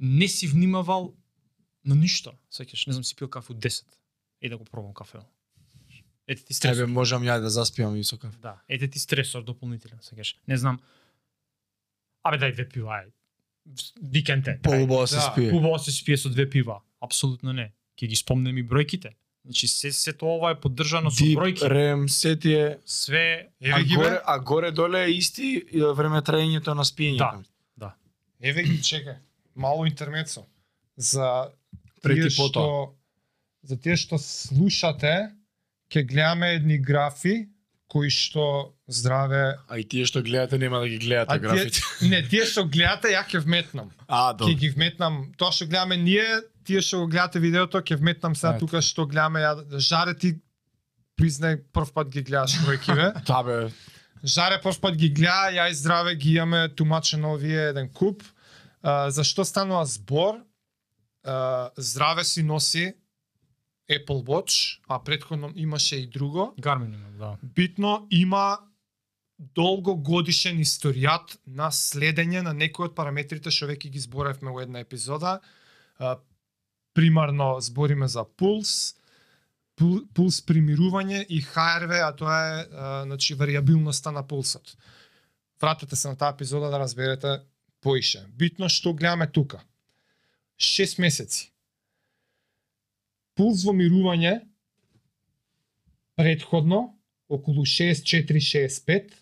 не си внимавал на ништо. Сеќаш, не знам, си пил кафе од 10. Е да го пробам кафе. Ете ти стресор. Тебе можам ја да заспиам и со кафе. Да, ете ти стресор дополнителен, сеќаш. Не знам. Абе дај две пива, ај. Викенд е. Поубаво се Да, спие. Убаво се спие со две пива. Апсолутно не. Ќе ги спомнем и бројките. Значи се сето ова е поддржано со бројки. рем, се тие Све А Еве ги горе, а горе доле е исти време траењето на спиењето. Да. Еве ги чекај. Мало интермецо. За Прети тие што за тие што слушате, ќе гледаме едни графи кои што здраве А и тие што гледате нема да ги гледате А графите. тие, <laughs> не, тие што гледате, ја ќе вметнам. А, Ќе ги вметнам. Тоа што гледаме ние, тие што го гледате видеото, ќе вметнам сега тука што гледаме ја. Жаре ти признај прв пат ги гледаш бројкиве. Та <laughs> бе, Жаре прв пат ги гледа, ја и здраве ги имаме тумачено овие еден куп. А, за што станува збор? А, здраве си носи Apple Watch, а предходно имаше и друго. Garmin има, да. битно има долгогодишен историјат на следење на некои од параметрите што веќе ги зборевме во една епизода. А, примарно збориме за пулс, пул- пулс примирување и HRV, а тоа е а, значи вариабилноста на пулсот. Вратете се на таа епизода да разберете поише. Битно што гледаме тука. 6 месеци. Пулс во мирување предходно околу 64-65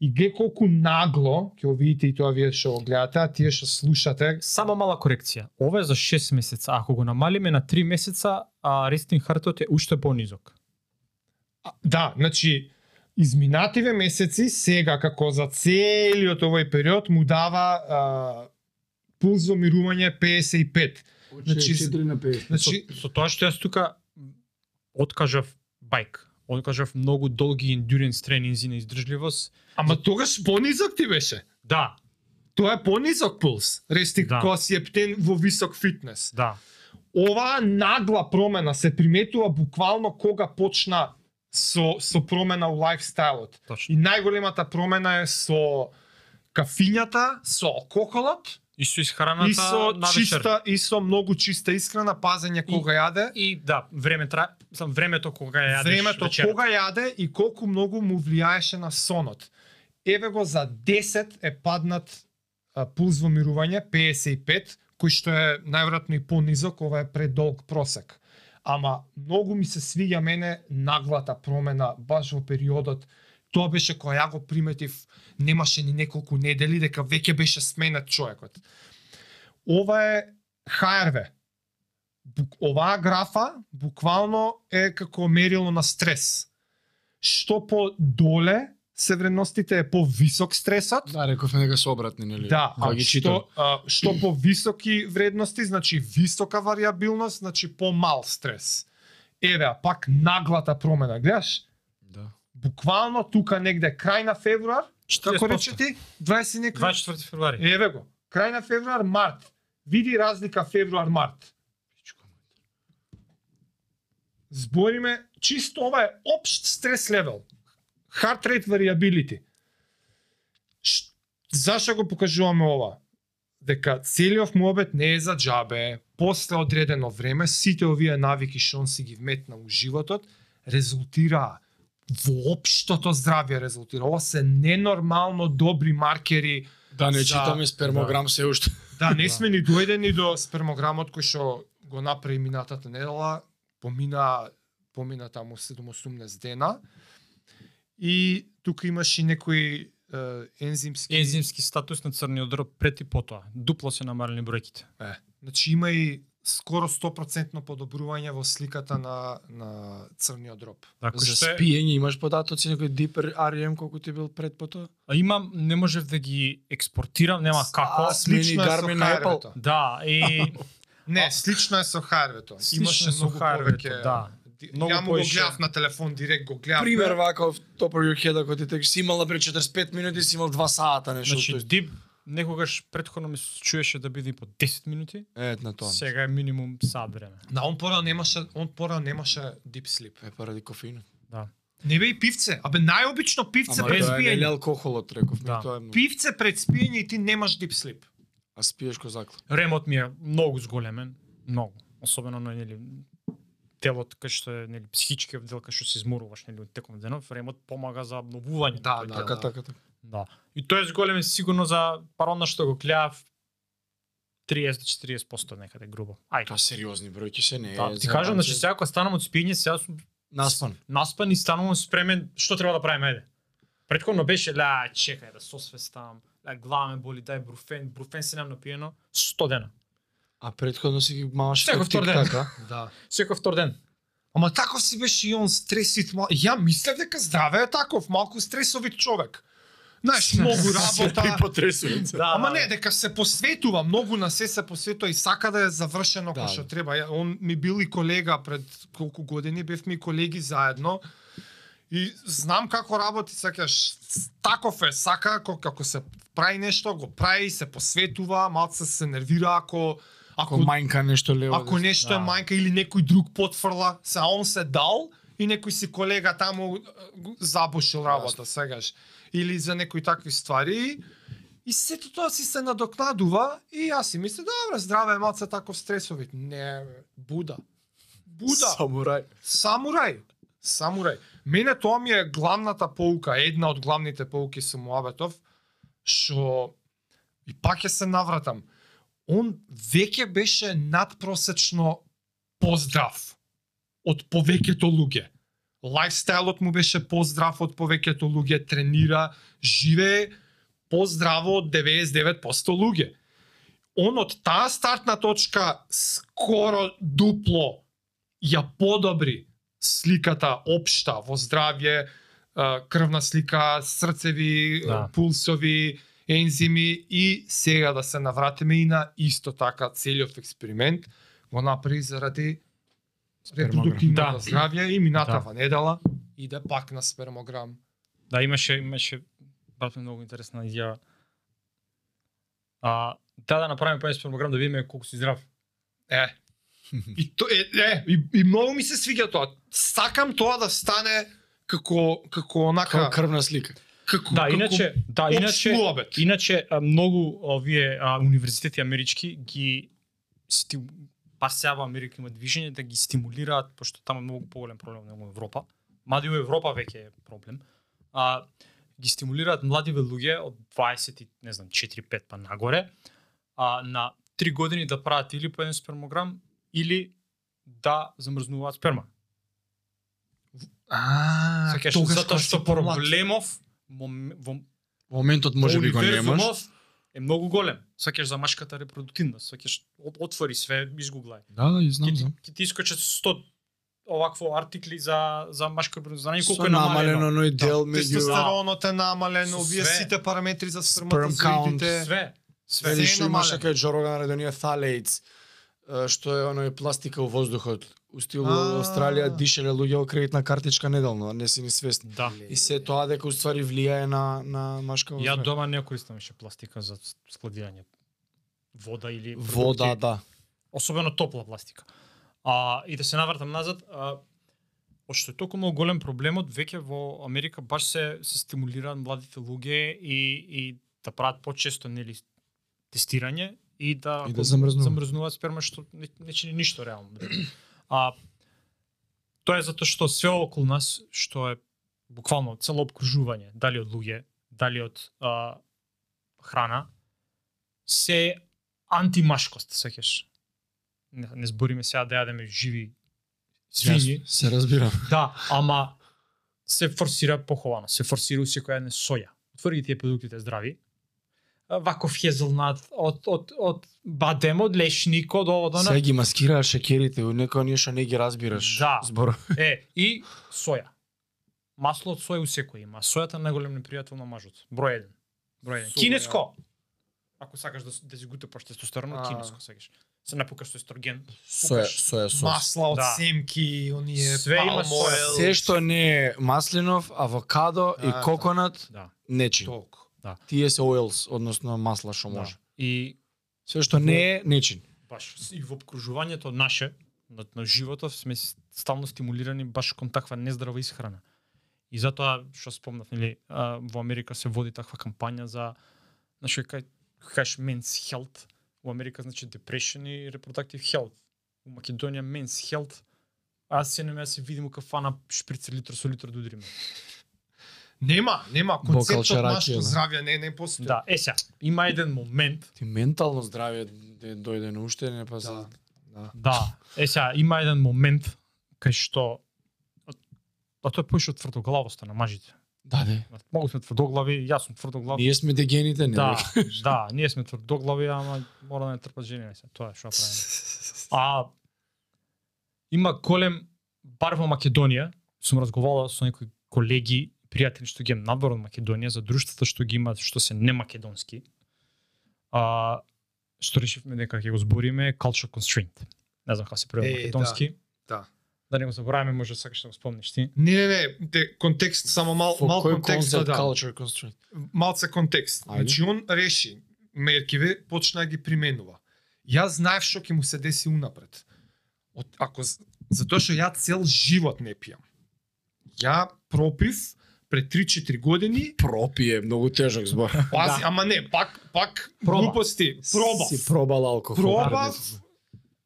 и глед колку нагло, ќе го видите и тоа вие што го гледате, а тие што слушате, Само мала корекција. Ова е за 6 месеца. Ако го намалиме на 3 месеца, а рестинг хартот е уште понизок. А, Да, значи изминативе месеци сега како за целиот овој период му дава а, пулс во мирување 55. Значи, 4 на 5. Значи со, со тоа што јас тука откажав бајк, откажав многу долги endurance тренинзи на издржливост. ама тогаш понизок ти беше. Да, Тоа е понизок пулс. Рестик Да. кога си ептен во висок фитнес. да. оваа нагла промена се приметува буквално кога почна со со промена во лајфстајлот. Точно. И најголемата промена е со кафињата, со алкохолот И со исхраната и со на вечер. чиста и со многу чиста исхрана, пазење кога јаде. И да, време тра, сам времето кога ја јадеш Времето вечерата. кога јаде и колку многу му влијаеше на сонот. Еве го за 10 е паднат а, пулс во мирување 55, кој што е најверојатно и понизок, ова е предолг просек. Ама многу ми се свиѓа мене наглата промена баш во периодот Тоа беше кога ја го приметив, немаше ни неколку недели дека веќе беше сменет човекот. Ова е HRV. Бук, оваа графа буквално е како мерило на стрес. Што по доле се вредностите е повисок стресот, Да, рековме дека се обратни, нели? Да, а ги што, а, што по високи вредности, значи висока вариабилност, значи помал стрес. Еве, а пак наглата промена, гледаш? Да. Буквално тука негде крај на февруар, како 40%. рече ти? 20 некој? 24 февруари. Еве го. Крај на февруар, март. Види разлика февруар-март. Збориме, чисто ова е општ стрес левел. Heart rate variability. Ш... Зашо го покажуваме ова? Дека целиот муабет не е за џабе, после одредено време, сите овие навики што он си ги вметна у животот, резултираа во општото здравје резултира. Ова се ненормално добри маркери Да не За- читаме спермограм се уште. <laughs> Да, не сме ни дојдени до спермограмот кој што го направи минатата недела, помина помина таму 7-18 дена. И тука имаш и некои е, ензимски Ензимски статус на црниот дроб пред и потоа. Дупло се намалени бројките. Е, значи има и скоро 100% подобрување во сликата на на црниот дроб. Така За што е- спиење имаш податоци некој дипер REM колку ти бил пред потоа? А имам, не можев да ги експортирам, нема како. А, Слично е со Garmin на Apple. Да, и <laughs> Не, слично е со. Слично Имаше со повеќе. да. Многу Ја му го гледав на телефон директ го гледав. Пример вака в top of your head, ако ти тек си имал напред 45 минути, си имал 2 сата нешто. значи тој- дип некогаш предходно ми се чуеше да биде по 10 минути. Е, на тоа. Сега е минимум сат време. Да, он пора немаше, он пора немаше deep sleep. Е поради кофеинот. Да. Не бе и пивце, абе најобично пивце Ама пред тоа е нели спиење. алкохолот, рековме, Да. тоа е многу. Пивце пред спиење и ти немаш deep sleep. А спиеш ко закла. Ремот ми е многу зголемен, многу. Особено на нели телот кај што е нели психичкиот дел кај што се изморуваш нели од теком денов, ремот помага за обновување. Да, да. Така, така, така. Да. И тој е зголемен сигурно за парона што го гледав 30 до 40% некаде грубо. Ајде. Тоа сериозни бројки се не е. Да, ти кажам, значи сега кога станам од спиење, сега сум наспан. наспан и станувам спремен што треба да правиме ајде. Предходно беше ла чекај да сосвестам, ла глава ме боли, дај бруфен, бруфен се нам напиено 100 дена. А предходно си ги маваш Секој втор ден. така. <laughs> Да. Секој втор ден. Ама таков си беше и он стресит. мал- Ја мислев дека здраве е таков, малку стресовит човек. Знаеш, многу <laughs> работа. Да, Ама да, не, да. дека се посветува, многу на се се посветува и сака да е завршено Да, што да. треба. Ја- Он ми бил и колега пред колку години, бевме и колеги заедно. И знам како работи, сакаш, таков е, сака како, како се прави нешто, го прави, се посветува, малце се нервира ако Ако мајнка нешто лево. ако нешто е Да. мајка или некој друг потфрла, се он се дал и некој си колега таму забушил работа, сегаш. Или за некои такви ствари. И сето тоа си се надокнадува и јас си мислам, добре, здраве е малце таков стресовит. Не, Буда. Буда. Самурај. Самурај. Самурај. Мене тоа ми е главната поука, една од главните поуки со Муабетов, што и пак ќе се навратам. Он веќе беше надпросечно поздрав од повеќето луѓе. Лајфстајлот му беше поздрав од повеќето луѓе, тренира, живее поздраво од 99% луѓе. Он од таа стартна точка скоро дупло ја подобри сликата општа во здравје, крвна слика, срцеви, Да. пулсови, ензими и сега да се навратиме и на исто така целиот експеримент го направи заради репродуктивното Да. здравје и минатава Да. недела иде пак на спермограм. Да, имаше имаше брат ми многу интересна изјава. А, да да направиме па спермограм да видиме колку си здрав. Е. И то е, е и, и многу ми се свиѓа тоа. Сакам тоа да стане како како онака Како крвна слика. Како Да, како иначе, да, иначе муабет. Иначе многу овие а, универзитети амерички ги сти па сега во Америка има движење да ги стимулираат пошто таму е многу поголем проблем во Европа. Мади во Европа веќе е проблем. А ги стимулираат младиве луѓе од 20 и не знам 4-5 па нагоре а на 3 години да прават или по еден спермограм или да замрзнуваат сперма. А, Сакаш, затоа што проблемов мом- во Во моментот може би го немаш. е многу голем. Сакаш за машката репродуктивност, сакаш от- отвори све, изгуглај. Да, да, знам, ти, знам. ќе ти искочат 100 овакво артикли за за машка репродукција, знаеш колку е намалено. намалено оној дел меѓу Тестостеронот е намалено, вие све. сите параметри за сперматозоидите. Све. Све. Све Се што е имаше намалено. кај Джо Роган наредонија Thalates, е, што е оној пластика у воздухот. У стил А. Австралија дишеле луѓе во кредитна картичка неделно, а не си ни свесни. Да. И се тоа дека уствари влијае на на машка Ја дома не користам више пластика за складирање вода или вода, да. особено топла пластика. А и да се навратам назад, а, Пошто е толку многу голем проблемот, веќе во Америка баш се се стимулираат младите луѓе и и да прават почесто нели тестирање и да И да ако замрзнуваат. сперма што не, не чини ништо реално. <clears throat> А тоа е затоа што све околу нас што е буквално цело обкружување, дали од луѓе, дали од а, храна, се антимашкост, сеќаш. Не, не збориме сега да јадеме живи свињи, Се разбирам. <laughs> да, ама се форсира поховано, се форсира секоја една соја. Отвори ги тие продуктите здрави. Ваков хезелнат, од, од, од бадем, од лешник, од ово, до Сега ги маскирааш шекерите, у некој нешто не ги разбираш. Да. Збор. <laughs> Е, и соја. Масло од соја у секој има. Сојата најголем непријател на мажот. Број еден. Број еден. Супер, Кинеско. Ако сакаш да, да си гутепаш тестостерон, кинеско сакаш. Се напукаш со естроген. Соја, соја сос. Масла од Да. семки, оние Све има соја. Се што не е маслинов, авокадо и коконат, Да. нечин. Толку. Тие се oils, односно масла што да. може. И Се што не е нечин. баш и во обкружувањето наше на, на животот сме стално стимулирани баш кон таква нездрава исхрана. И затоа што спомнав, нели, а, во Америка се води таква кампања за значи кај кажеш men's health, во Америка значи depression и reproductive health. У Македонија men's health Аз се нема да се видим кафана шприцер литр со литр да удриме. Нема, нема концептот нашето да. здравје не не постои. Да, е сега, има еден момент, Ти ментално здравје де дојде на уште, не па се... Да. Да. да, е сега, има еден момент кај што а тоа е поише од тврдоглавоста на мажите. Да, де. Могу сме тврдоглави, јас сум тврдоглав. Ние сме дегените, не. Да, <laughs> да, ние сме тврдоглави, ама мора да не трпат жени, се. Тоа е што правиме. А има голем бар во Македонија сум разговарал со некои колеги, пријатели што ги имам надвор од Македонија за друштвата што ги имаат што се не македонски. А што решивме дека ќе го збориме е culture constraint. Не знам како се преведе македонски. да. Да не го забораваме, може сакаш да го спомниш ти. Не, не, не, те, контекст, само мал, Во мал контекст, да. culture constraint? малце контекст. Ајде. Значи он реши меркиве, почна да ги применува. Јас знаев што ќе му се деси унапред. Од, ако затоа што ја цел живот не пијам. Ја пропив пред 3-4 години, Пропие, многу тежок збор. <laughs> пази, ама не, пак пак Проба. глупости, пробав. Си пробал алкохол. Пробав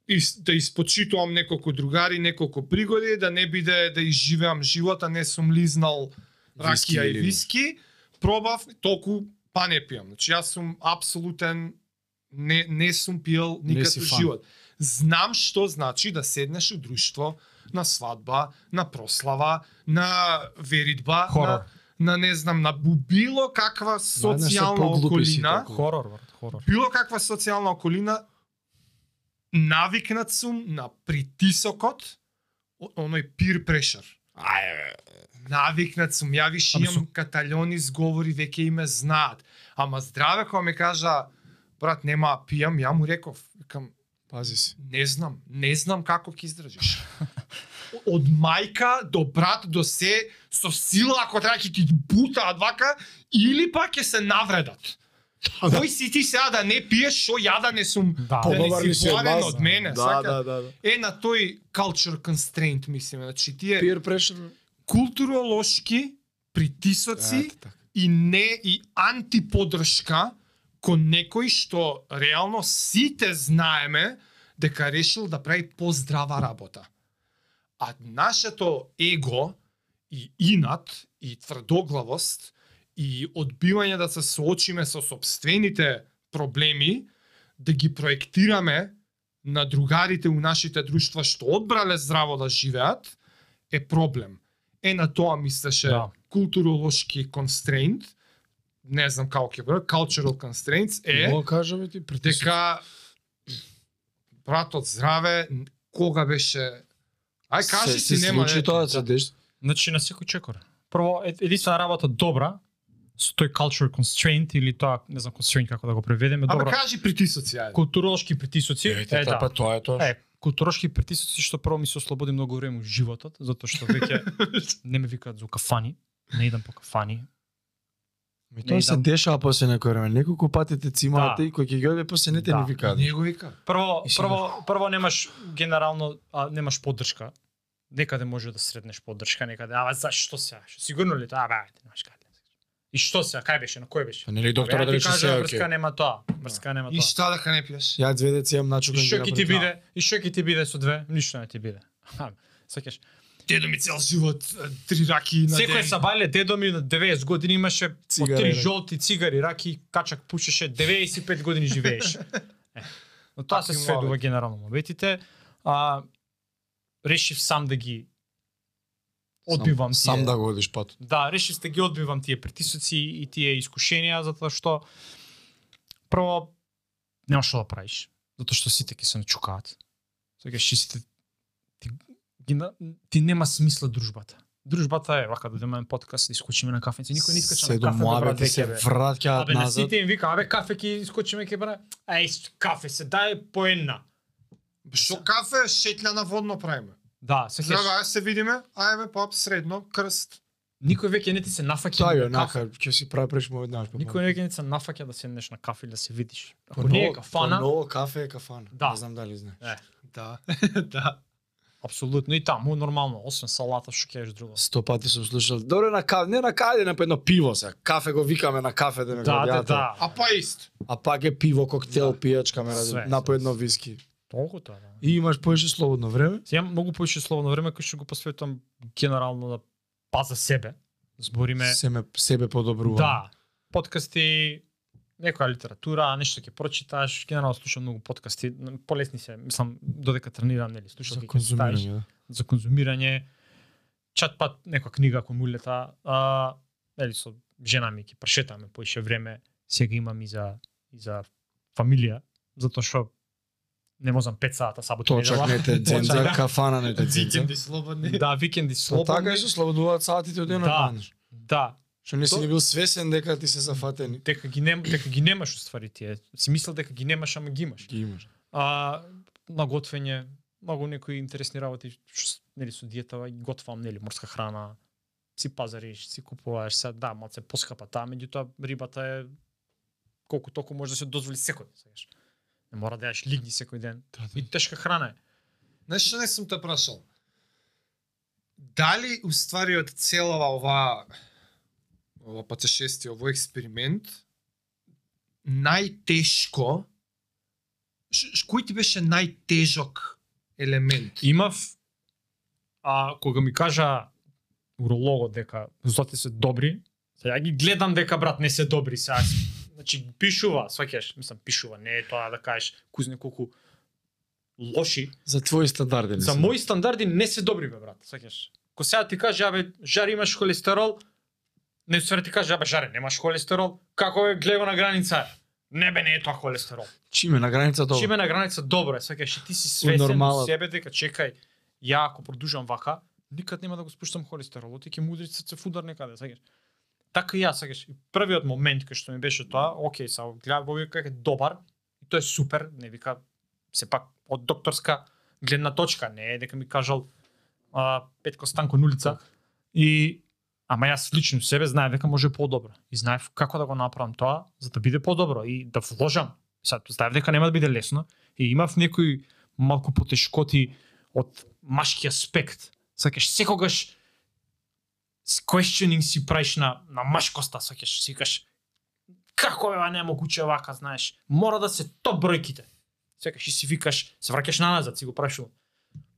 и да испочитувам неколку другари, неколку пригоди, да не биде да изживеам живота, не сум лизнал Виски ракија и виски, пробав, толку па не пијам. Значи јас сум апсолутен не не сум пиел Не никад си во фан. живот. Знам што значи да седнеш у друштво на свадба, на прослава, на веридба, Хорор. на, на не знам, на било каква социјална околина. Хорор, брат, хорор. било каква социјална околина навикнат сум на притисокот оној peer pressure. Ај, Навикнат сум, ја виш имам каталони зговори, веќе и ме знаат. Ама здраве кога ми кажа, брат, нема пијам, ја му реков, викам, пази си. не знам, не знам како ќе издржиш. <laughs> Од мајка до брат до се со сила ако треба ќе ти бутаат вака или пак ќе се навредат. Кој си ти сега да не пиеш, што ја да не сум Да, да не си од мене, Да, сака? да, да, да. Е на тој culture constraint, мислиме, значи тие Peer pressure. културолошки притисоци така. и не и антиподршка кон некој што реално сите знаеме дека решил да прави поздрава работа. А нашето его и инат и тврдоглавост и одбивање да се соочиме со собствените проблеми, да ги проектираме на другарите у нашите друштва што одбрале здраво да живеат, е проблем. Е на тоа мислеше Да. културолошки constraint, не знам како ќе бъде, cultural constraints е Мога ти притисок. дека братот здраве кога беше Ај кажи се, си се нема случи тоа да се деш. Значи на секој чекор. Прво, е- единствена работа добра со тој culture constraint или тоа, не знам constraint како да го преведеме, Абе добро. кажи притисоци ајде. Културолошки притисоци, Ете, е, да. па тоа е тоа. Е, културолошки притисоци што прво ми се ослободи многу време у животот, затоа што веќе <laughs> не ме викаат за кафани, не идам по кафани. Ми тоа се дешава после некој време. Неколку пати те цимаат Да. и кој ќе ги оде после не те Да. ни викаат. Не го вика. Прво, И прво, прво немаш генерално а, немаш поддршка. Некаде може да среднеш поддршка, некаде, ава зашто се? Што сигурно ли тоа? Абе, ајде, немаш каде. И што се? Кај беше? На кој беше? Па нели ја ти рече кажа, се врска нема тоа. Врска нема И тоа. што дека не пиеш? Ја две деца имам И начукан што ги ќе ти биде? И што ќе ти биде со две? Ништо не ти биде. <laughs> Сакаш. Дедо ми цел живот три раки на Секој ден. сабале дедо ми на 90 години имаше по Цигари, три раки. жолти цигари, раки, качак пушеше, 95 години живееше. <laughs> Но тоа се сведува генерално мобетите. А, решив сам да ги одбивам сам, тие. сам да го одиш пат. Да, решив да ги одбивам тие притисоци и тие искушенија затоа што прво нема што да правиш, затоа што сите ќе се начукаат. Сега сите ти, ги, на- ти нема смисла дружбата. Дружбата е вака да на подкаст, да искочиме на кафенце. Никој не искача на кафе да брат се бе. враќаат Абе на назад. сите им вика, абе кафе ќе искочиме ќе бра. Ај кафе се дај по една. Што кафе шетља на водно правиме. Да, се Здраво, кеш. ајде се видиме. Ајде пап средно крст. Никој веќе не ти се нафаќа Тоа е на кафе. онака, ќе си прави прешмо еднаш. па Никој веќе не ти се нафаќа да седнеш на кафе или да се видиш. Ако По не е ново- кафана, по Ново кафе е кафана. Да. Не знам дали знаеш. Е. Да. <laughs> да. Апсолутно и таму нормално, освен салата што ќе еш друго. Сто пати сум слушал. Добре на кафе, не на кафе, на едно пиво се. Кафе го викаме на кафе да ме Да, да, да. А па ист. А пак е пиво, коктел, Да. пијачка, ме Све, ради, на по едно виски. Толку тоа, да. И имаш поише слободно време. Имам многу повеќе слободно време кој што го посветувам генерално да паза себе. Збориме Семе, себе подобрувам. Да. Подкасти, некоја литература, нешто ќе прочиташ, генерално слушам многу подкасти, полесни се, мислам додека тренирам, нели, слушам За конзумирање. да. за конзумирање. Чат пат некоја книга ако му улета, а нели со жена ми ќе прошетаме поише време, сега имам и за и за фамилија, затоа што не можам 5 сата сабота Точак не те <laughs> дзенза, кафана не те дзенза. Викенди слободни. Да, викенди Па слободни. така и се слободуваат сатите од денот Да. Да, Што не си То- ни бил свесен дека ти се зафатени. дека ги нем, дека ги немаш уствари тие. Си мислел дека ги немаш, ама ги имаш. Ги имаш. А на готвење, многу некои интересни работи, што нели со диетава готвам, нели морска храна, си пазариш, си купуваш, се да, малце поскапа таа, меѓутоа рибата е колку толку може да се дозволи секој, сеќаш. Не мора да јадеш лигни секој ден. Да, И тешка храна е. Знаеш што не сум те прашал? Дали уствари од целава ова ова патешествие, овој експеримент најтешко кој ти беше најтежок елемент? Имав а кога ми кажа урологот дека зоти се добри, сега ги гледам дека брат не се добри сега. Значи пишува, сваќаш, мислам пишува, не е тоа да кажеш кузне колку лоши. За твои стандарди. не За се. мои стандарди не се добри бе брат, сваќаш. Ко сега ти каже абе жари имаш холестерол, не свари ти каже абе жаре немаш холестерол, како е гледа на граница? Не бе не е тоа холестерол. Чиме на граница тоа. Чиме на граница добро е, сваќаш, и ти си свесен нормалот. од себе дека чекај, ја ако продолжам вака, никад нема да го спуштам холестеролот и ќе му удри срце фудар некаде, сваќаш. Така и јас, сваќаш. И првиот момент кај што ми беше тоа, окей, са гледам го вика е добар, и тоа е супер, не вика сепак од докторска гледна точка, не е дека ми кажал а, Петко Станко нулица. И ама јас лично себе знаев дека може подобро. И знаев како да го направам тоа за да биде подобро и да вложам. Сад знаев дека нема да биде лесно и имав некои малку потешкоти од машки аспект. Сакаш секогаш questioning си праиш на на машкоста, сакаш сикаш како е ова немогуче вака, знаеш, мора да се топ бројките. Секаш и си викаш, се враќаш на назад, си го прашувам.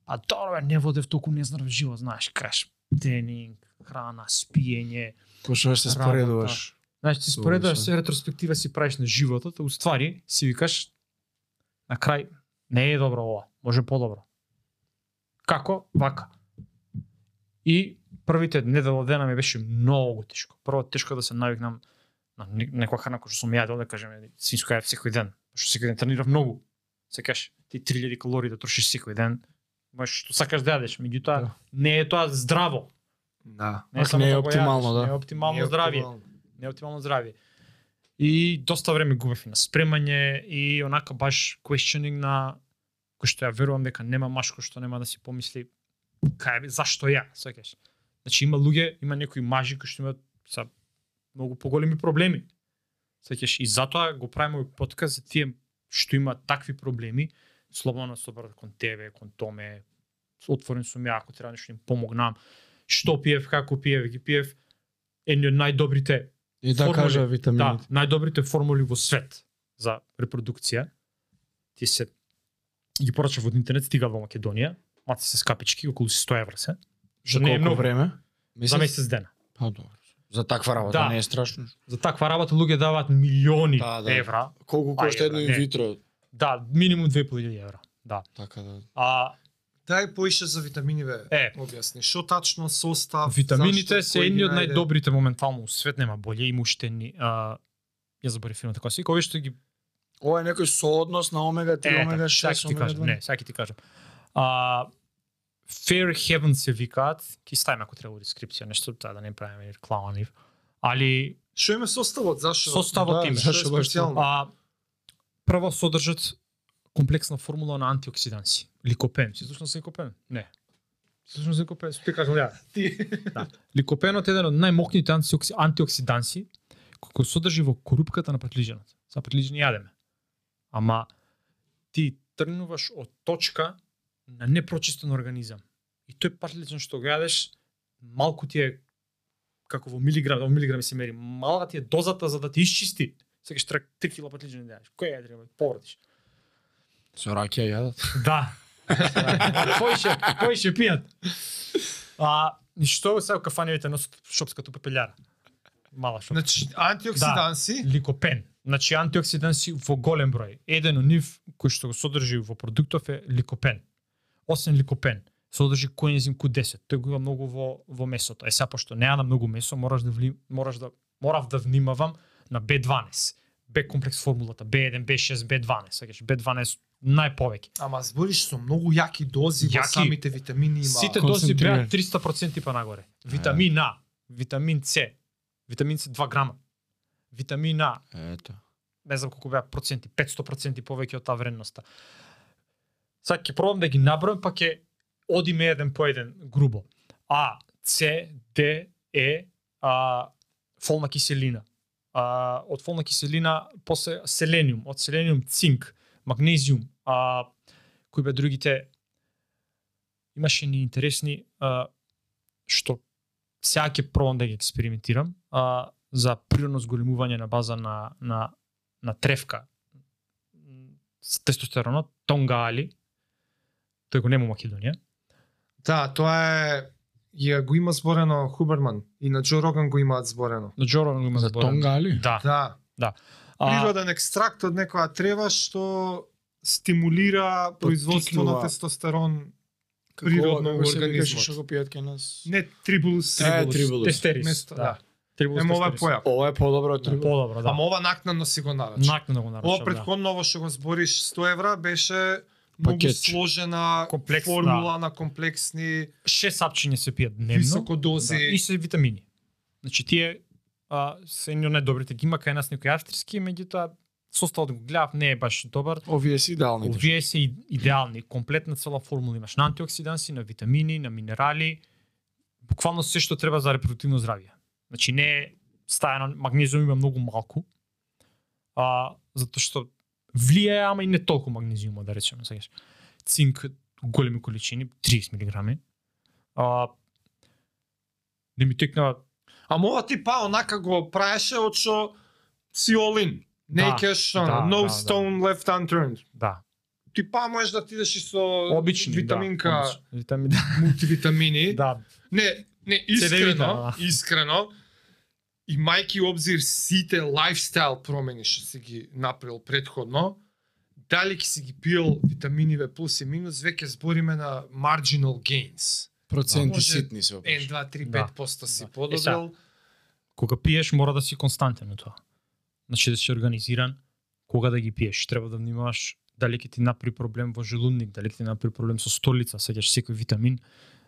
А добро, не водев толку нездрав живот, знаеш, каш, тренинг, храна, спиење. Почнуваш се Работа. споредуваш. Знаеш, ти споредуваш се ретроспектива си правиш на животот, а уствари си викаш на крај не е добро ова, може подобро. Како? Вака. И првите недела дена ми беше многу тешко. Прво тешко да се навикнам на не- некоја храна која што сум јадел, да кажеме, свинско јадев секој ден. Што секој ден тренирав многу. Се кажеш, ти 3000 калории да трошиш секој ден, можеш што сакаш да јадеш, меѓутоа Да. не е тоа здраво. Да. Не, само не е да оптимално, јадеш, да. Не е оптимално Не е здравје оптимално. не оптимално здравје. И доста време губев и на спремање и онака баш questioning на кој што ја верувам дека нема машко што нема да си помисли кај зашто ја, сеќаш. Значи има луѓе, има некои мажи кои што имаат са многу поголеми проблеми. Сеќаш и затоа го правиме овој подкаст за тие што имаат такви проблеми, слободно се обратат кон тебе, кон Томе, отворен сум ја ако треба нешто им помогнам. Што пиев, како пиев, ги пиев едни од најдобрите И да формули. кажа Да, витамините. најдобрите формули во свет за репродукција. Ти се ги порачав од интернет, стига во Македонија, маци се скапички, околу 100 евра се. За не е многу. време? За месец дена. Па добро. За таква работа Да. не е страшно. За таква работа луѓе даваат милиони Да, да. евра. Колку кошта едно инвитро? Да, минимум 2500 евра. Да. Така да. А Дај поише за витамини бе. Е. Објасни што тачно состав, витамините зашто, се едни од најдобрите моментално у свет, нема болje, има уште ни а, ја заборив филмот како си, кој што ги Ова е некој сооднос на омега 3, Е, омега така, 6, сега ќе ти омега кажам, 2. не, сега ќе ти кажам. А, Fair Heaven се викаат, ќе ставиме ако треба во дескрипција, нешто таа да не правиме реклама нив. Али Што име составот, зашо? Составот да, име. Што е специјално? а, прво содржат комплексна формула на антиоксиданси. Ликопен. Си слушнал за ликопен? Не. Си слушнал за ликопен? Ти кажам ја? Ти. <laughs> Да. Ликопенот е еден од најмокните антиокси- антиоксиданси кој содржи во корупката на патлижанот. За патлижани јадеме. Ама ти тргнуваш од точка на непрочистен организам. И тој патлиџан што го јадеш, малку ти е како во милиграм, во милиграми се мери, малка ти е дозата за да ти исчисти. Секаш 3 кила патлиџани да јадеш. Кој ја треба? Повратиш. Со ракија јадат. <laughs> Да. кој ќе кој ќе пијат? А што сега кафаневите носат шопската пепелјара? Мала шопска. Значи, антиоксиданси, ликопен. Значи антиоксиданси во голем број. Еден од нив кој што го содржи во продуктов е ликопен. Освен ликопен, содржи коензим Q10. Тој го има многу во во месото. Е сега пошто не јадам многу месо, мораш да вли, мораш да морав да внимавам на B12. B комплекс формулата B1, B6, B12. Сакаш B12 најповеќе. Ама збориш со многу јаки дози во Јаки. самите витамини има. Сите дози беа 300% па нагоре. Витамин А, витамин С, витамин С 2 грама. Витамин А, Ето. не знам колку беа проценти, 500% повеќе од таа вредноста. Сега ќе пробам да ги набројам, па ќе одиме еден по еден грубо. А, С, Д, Е, а, фолна киселина. А, од фолна киселина после селениум, од селениум цинк, магнезиум, а кои бе другите имаше ни интересни а, што сега ќе пробам да ги експериментирам а, за природно зголемување на база на на на тревка тестостеронот, Тонга Али, тој го нема Македонија. Да, тоа е ја го има зборено Хуберман и на Джо Роган го имаат зборено. На Джо Роган го има За зборено. Да. Да, А, природен екстракт од некоја трева што стимулира производство на тестостерон Како природно ова, во организмот. што го пијат кај нас? Не трибулус, Е, трибулус. Тестерис. Место, да. Трибулус Ема ова е појак. Ова е подобро од Да, трибулус. Подобро, да. Ама ова накнадно си го нарача. Накнадно го нарачав, Ова да. предходно ово што го збориш 100 евра беше многу Пакет. сложена Комплекс, формула на комплексни Шест сапчиња се пијат дневно. високо дози. Да, и се витамини. Значи тие а, се едни од најдобрите ги има кај нас некои австрийски, меѓутоа составот го гледав не е баш добар. Овие си идеални. Овие се идеални, комплетна цела формула имаш на антиоксиданси, на витамини, на минерали, буквално се што треба за репродуктивно здравје. Значи не е стајано магнезиум има многу малку. А затоа што влијае, ама и не толку магнезиума, да речеме сегаш. Цинк големи количини, 30 мг. А не ми текнава Ама ова ти па онака го праеше од што си олин. Не Да, кеш, да, no да, stone left unturned. да, Ти па можеш да ти идеш и со обични витаминка, да, обични. витамин да. мултивитамини. <laughs> да, Не, не, искрено, витамина. искрено, имајки обзир сите лайфстайл промени што си ги направил предходно, дали ќе си ги пиел витаминиве плюс и минус, веќе збориме на marginal gains. Проценти Може ситни се 1, опаш. 2, 3, Да. 5% си Да. Е, подобрил. кога пиеш мора да си константен на тоа. Значи да си организиран кога да ги пиеш. Треба да внимаваш дали ќе ти направи проблем во желудник, дали ќе ти направи проблем со столица, сеќаш секој витамин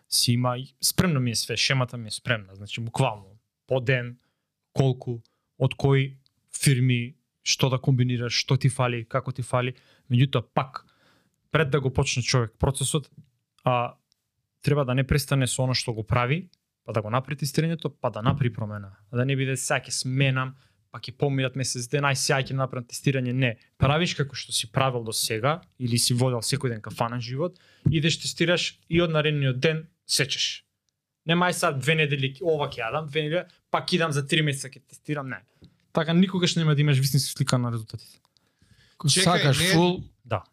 си има и спремно ми е све, шемата ми е спремна, значи буквално по ден колку од кои фирми што да комбинираш, што ти фали, како ти фали, меѓутоа пак пред да го почне човек процесот, а треба да не престане со оно што го прави, па да го напри тестирањето, па да направи промена. А да не биде сега ќе сменам, па ќе поминат месец ден, ај сега ќе направам тестирање. Не, правиш како што си правил до сега или си водел секој ден кафана живот, идеш тестираш и од наредниот ден сечеш. Нема ај sad две недели ова ќе јадам, две недели, пак идам за три месеца ќе тестирам, не. Така никогаш нема да имаш вистинска слика на резултатите. Ако Чекај, сакаш не- фул, Да.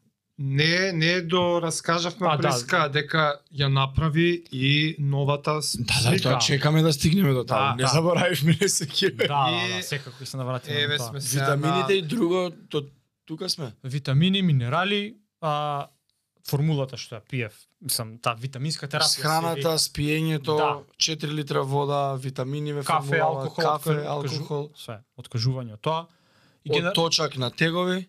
Не, не до раскажавме А, да. преска дека ја направи и новата с- да, да, слика. тоа чекаме да стигнеме до таа. Да, Не да. заборавиш мене се ќе. Да, да, И- да, секако се навратиме Еве на тоа. сме сега Витамините на- и друго, то тука сме. витамини, минерали, а формулата што ја пиев, мислам, таа витаминска терапија. С се храната, с пиењето, Да. 4 литра вода, витамини ве кафе, алкохол, кафе, откажу- алкохол, све, откажување од тоа. И од генер- точак на тегови,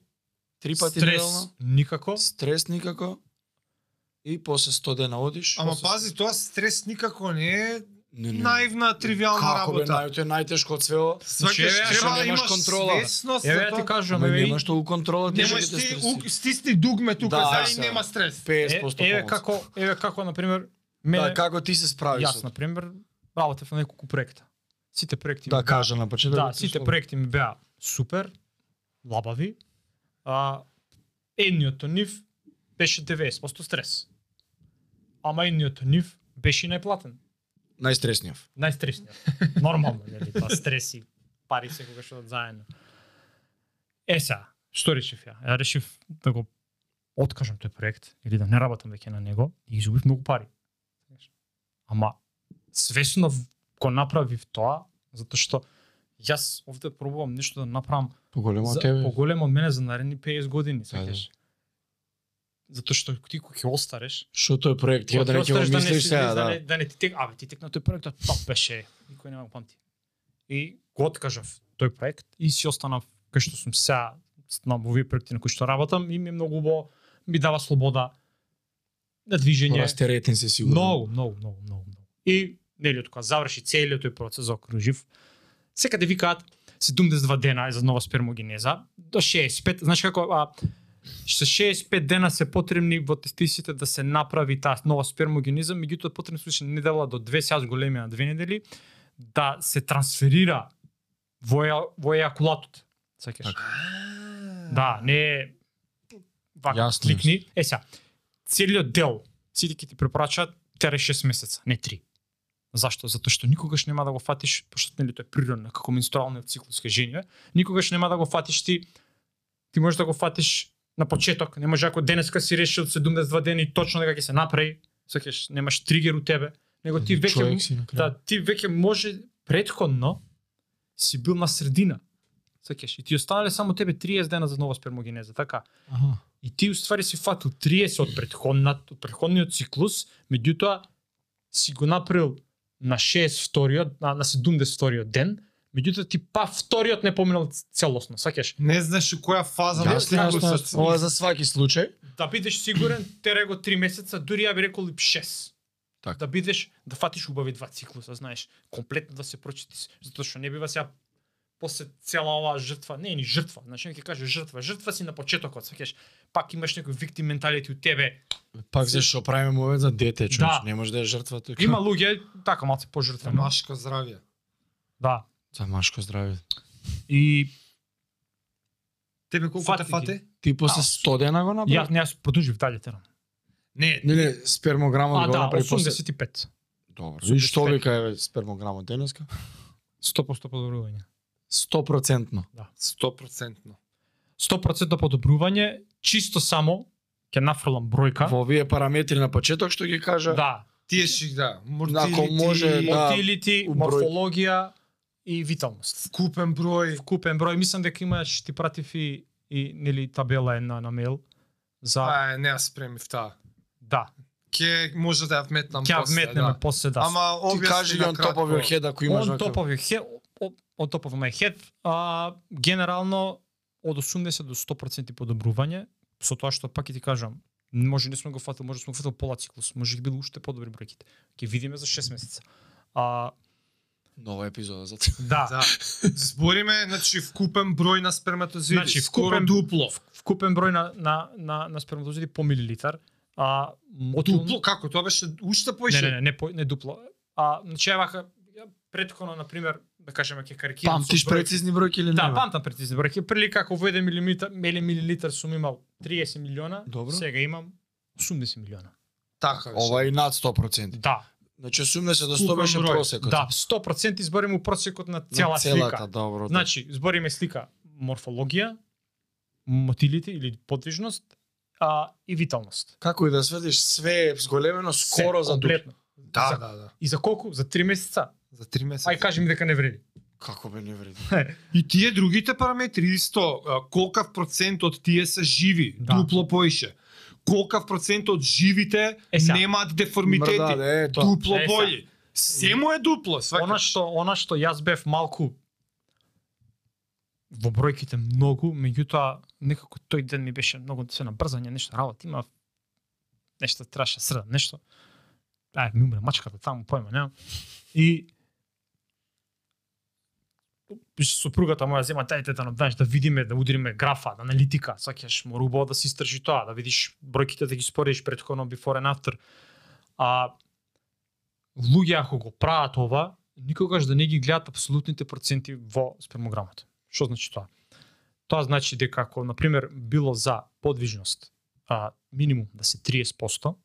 три пати стрес неделно, никако. стрес никако, и после 100 дена одиш. Ама после- пази, тоа стрес никако не е Не, не. наивна, тривиална Како бе, работа. нај, тоа е најтешко од свео. Свакаш, еве, треба да имаш контрола. свесност Еве ти кажувам, Ама еве, немаш толку контрола, ти Немаш ќе те ти у- стисни дугме тука Да, за и нема стрес. 50% е, еве како, еве како на пример мене Да, како ти се справиш? јас на пример работев на неколку проекта. Сите проекти Да, кажа на почеток. Да, сите проекти ми беа супер, лабави. А едниот од нив беше 90% стрес. Ама едниот од нив беше најплатен. Најстресниот. Најстресниот. Нормално, нели, тоа стреси, пари секогаш одат заедно. Е сега, што решив ја? Ја решив да го откажам тој проект или да не работам веќе на него и изгубив многу пари. Ама свесно го направив тоа затоа што јас овде пробувам нешто да направам Поголемо од тебе. поголемо од мене за наредни 50 години, Да, сеќаш. Затоа што ти кога ќе остареш, Што тој проект, ти кога да не ќе да не мислиш сега, да не, да. да не ти тек, абе ти текна тој проект, топ беше, никој нема го памти. И го откажав тој проект и си останав кај што сум сега на овие проекти на кои што работам и ми е многу убаво ми дава слобода на движење. Растеретен се сигурно. Многу, многу, многу, многу, многу. И нели кога заврши целиот тој процес окружив, секаде викаат 72 дена е за нова спермогенеза, до 65, знаеш како а, со 65 дена се потребни во тестисите да се направи таа нова спермогенеза, меѓутоа потребно се недела до 2 сеас големи на две недели да се трансферира во во ејакулатот. Сеќаш? Така. Да, не е вака Јасно, кликни. Е сега, целиот дел, сите ќе ти препорачаат тере 6 месеца, не 3. Зашто? Затоа што никогаш нема да го фатиш, пошто нели тоа е природно, како менструалниот циклус кај жени, никогаш нема да го фатиш ти ти можеш да го фатиш на почеток, не може ако денеска си решил 72 дена и точно дека ќе се направи, сакаш, немаш тригер у тебе, него ти веќе да, ти веќе може предходно си бил на средина. Сакаш, и ти останале само тебе 30 дена за нова спермогенеза, така. Аха. И ти уствари си фатил 30 од предходнат, од предходниот циклус, меѓутоа си го направил на 6 вториот, на, на 70 вториот ден, меѓутоа ти па вториот не поминал целосно, сакаш. Не знаеш у која фаза на Јасно, јасно, циклусот јасно. Ова е за сваки случај. Да бидеш сигурен, тере го 3 месеца, дури ја би рекол и 6. Така. Да бидеш, да фатиш убави два циклуса, знаеш, комплетно да се прочитиш, затоа што не бива сега после цела оваа жртва, не е ни жртва, значи ќе каже жртва, жртва си на почетокот, сакаш, пак имаш некој виктим менталити у тебе. Пак зашо правиме мове за дете, човек. Да. Не може да е жртва тука. Има луѓе така малце За пожртвено. машко здравје. Да. За машко здравје. И Тебе колку Фати те ги. фати? Ти после А, 100 дена го направи? ја не јас продолжив дале терам. Не, Не, не, спермограмот А го да, направи после. 85. Добро. И што 85. вика еве спермограмот денеска? 100% подобрување. 100%. 100%. 100% подобрување, чисто само ќе нафрлам бројка. Во овие параметри на почеток што ги кажа. Да, Тие ши, да, Ако мортилити, може, да. број- морфологија и виталност. купен број. Купен број, мислам дека имаш ти пратив и, и нели табела една на мейл за А, не ја спремив таа. да. Ке може да ја вметнам Ќе ја после, вметнеме да. после да. Ама Ти кажи на on top of your head ако имаш on top of your head, o- on top of my head, а, генерално од 80 до 100% подобрување, со тоа што пак ќе ти кажам, може не сме го фатил, може сме го фатил пола циклус, може ги било уште подобри бројките. Ќе видиме за 6 месеца. А, Нова епизода за да, Да. Збориме, значи вкупен број на сперматозиди. Значи, скоро вкупен- дупло. вкупен број на на на, на сперматозиди по милилитар, а мотилно... Дупло како? Тоа беше уште Не, поише. не, не, не, по, не дупло. А, значи, ја вака, предходно, на пример, да кажеме, ќе карикирам со Памтиш прецизни бројки или Да, нема? памтам прецизни бројки. Прилика ако во 1 милилитар, мели милилитар сум имал 30 милиона, Добро. сега имам 80 милиона. Така беше. Ова е и над 100%. Да, Значи 80 до 100 Купен беше број. просекот. да, 100% изборим у просекот на На цела целата, слика. добро. да. Значи, збориме слика морфологија, мотилите или подвижност, а, и виталност. Како и да сведиш све е зголемено скоро Се, за комплетно. Да, За- да, да. И за колку? За 3 месеца? За 3 месеца. Ај кажи ми дека не вреди. Како бе не вреди. <laughs> И тие другите параметри исто, колкав процент од тие се живи, Да. дупло поише. Колкав процент од живите Е, немаат деформитети, Мрдаде, ето. дупло Е, бољи. Се му е дупло, сваќаш. Она што она што јас бев малку во бројките многу, меѓутоа некако тој ден ми беше многу се на брзање, нешто работа има нешто траше срда, нешто. Ај, ми умре мачката таму, појма, нема. И Пише сопругата моја зема тај тетано, знаеш, да видиме, да удриме графа, да аналитика, сакаш, морубо да се истражи тоа, да видиш бројките да ги споредиш претходно before and after. А луѓе ако го прават ова, никогаш да не ги гледат апсолутните проценти во спермограмот. Што значи тоа? Тоа значи дека ако на пример било за подвижност, а минимум да се 30%,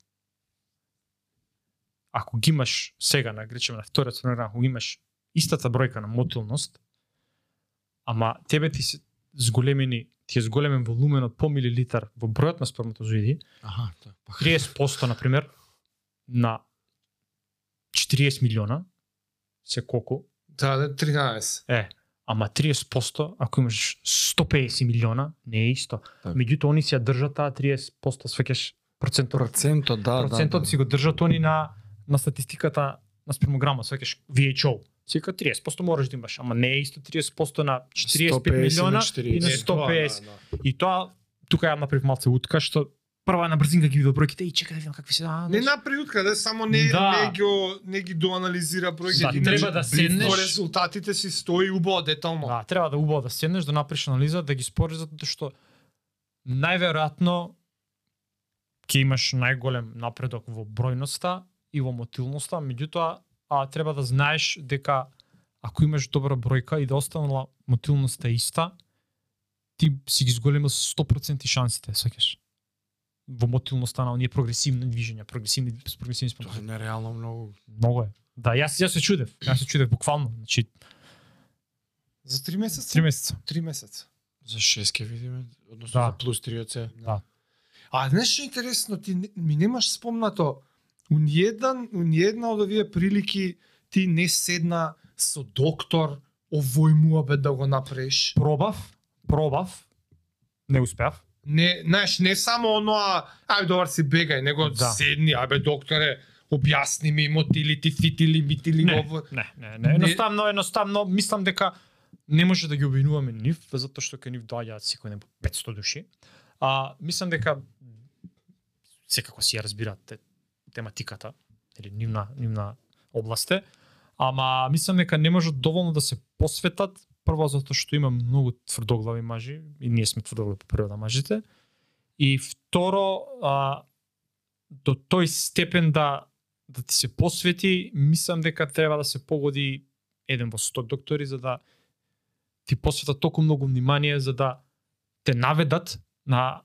ако ги имаш сега на гречеме на вториот спермограм, ако имаш истата бројка на мотилност, ама тебе ти се зголемени ти е зголемен волуменот по милилитар во бројот на сперматозоиди, Аха, тоа. па 30% на пример на 40 милиона се колку Да, да, 13. е ама 30% ако имаш 150 милиона не е исто меѓутоа они си ја држат таа 30% свеќаш процентот Процентот, да, процентот да. си го држат они на на статистиката на спермограма свеќаш Сека 30% можеш да имаш, ама не е исто 30% на 45 150 на милиона 40. и на Е, тоа, 150. да, да. И тоа тука ја направив малце утка што прва на брзинка ги видел бројките и чекай да видам какви се. А, Не знаеш. направи каде само не Да. не ги не ги доанализира бројките. Да, треба да седнеш. Резултатите си стои убаво детално. Да, треба да убаво да седнеш, да направиш анализа, да ги спориш затоа што најверојатно ќе имаш најголем напредок во бројноста и во мотилноста, меѓутоа а треба да знаеш дека ако имаш добра бројка и да останала мотилноста иста, ти си ги зголемил со 100% шансите, сеќаш. Во мотилноста на оние прогресивни движења, прогресивни прогресивни Тоа е нереално многу. Многу е. Да, јас јас се чудев. Јас се чудев буквално, значи За 3 месеца? 3 месеца. 3 месеца. За 6 ќе видиме, односно Да. за плюс 3 од се. Да. А знаеш што е интересно, ти не- ми немаш спомнато, у ниеден, у ниедна од овие прилики ти не седна со доктор овој муабет да го направиш. Пробав, пробав, не успеав. Не, знаеш, не само оноа, ај добар си бегај, него Да. седни, ајбе докторе, објасни ми мотилити, фитили, митили, Не, ово. не, не, не, едноставно, едноставно мислам дека не може да ги обвинуваме нив, затоа што кај нив доаѓаат секој ден по 500 души. А мислам дека секако си ја разбираат те, тематиката, или нивна нивна областе, ама мислам дека не можат доволно да се посветат прво затоа што има многу тврдоглави мажи и ние сме тврдоглави по природа мажите. И второ, а, до тој степен да да ти се посвети, мислам дека треба да се погоди еден во 100 доктори за да ти посвета толку многу внимание за да те наведат на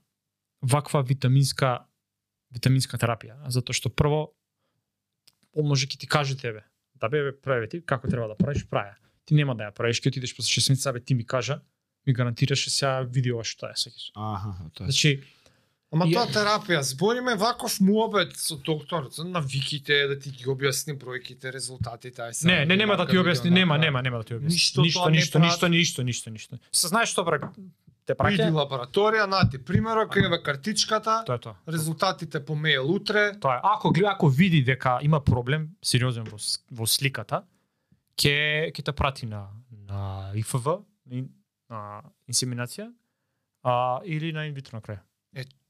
ваква витаминска витаминска терапија, затоа што прво он може ќе ти каже тебе, да бе, бе прави ти како треба да правиш, праја. Ти нема да ја правиш, ќе отидеш после 6 месеца, бе ти ми кажа, ми гарантираше сега види ова што е сеќаш. Аха, тоа е. Значи, Ама И- тоа терапија, збориме ваков муабет со доктор, за навиките, да ти ги објасни бројките, резултатите, ај сега. не, не нема да ти објасни, нема, нема, нема да ти објасни. Ништо ништо, ништо, ништо, ништо, ништо, ништо. Се знаеш што бра, те Иди праќа, лабораторија, на ти примерок, еве картичката, тоа е тоа. резултатите по мејл утре. Тоа е. Ако гледа, ако види дека има проблем сериозен во, во сликата, ќе ќе те прати на на ИФВ, на, ин- на инсеминација, а, или на инвитро на крај.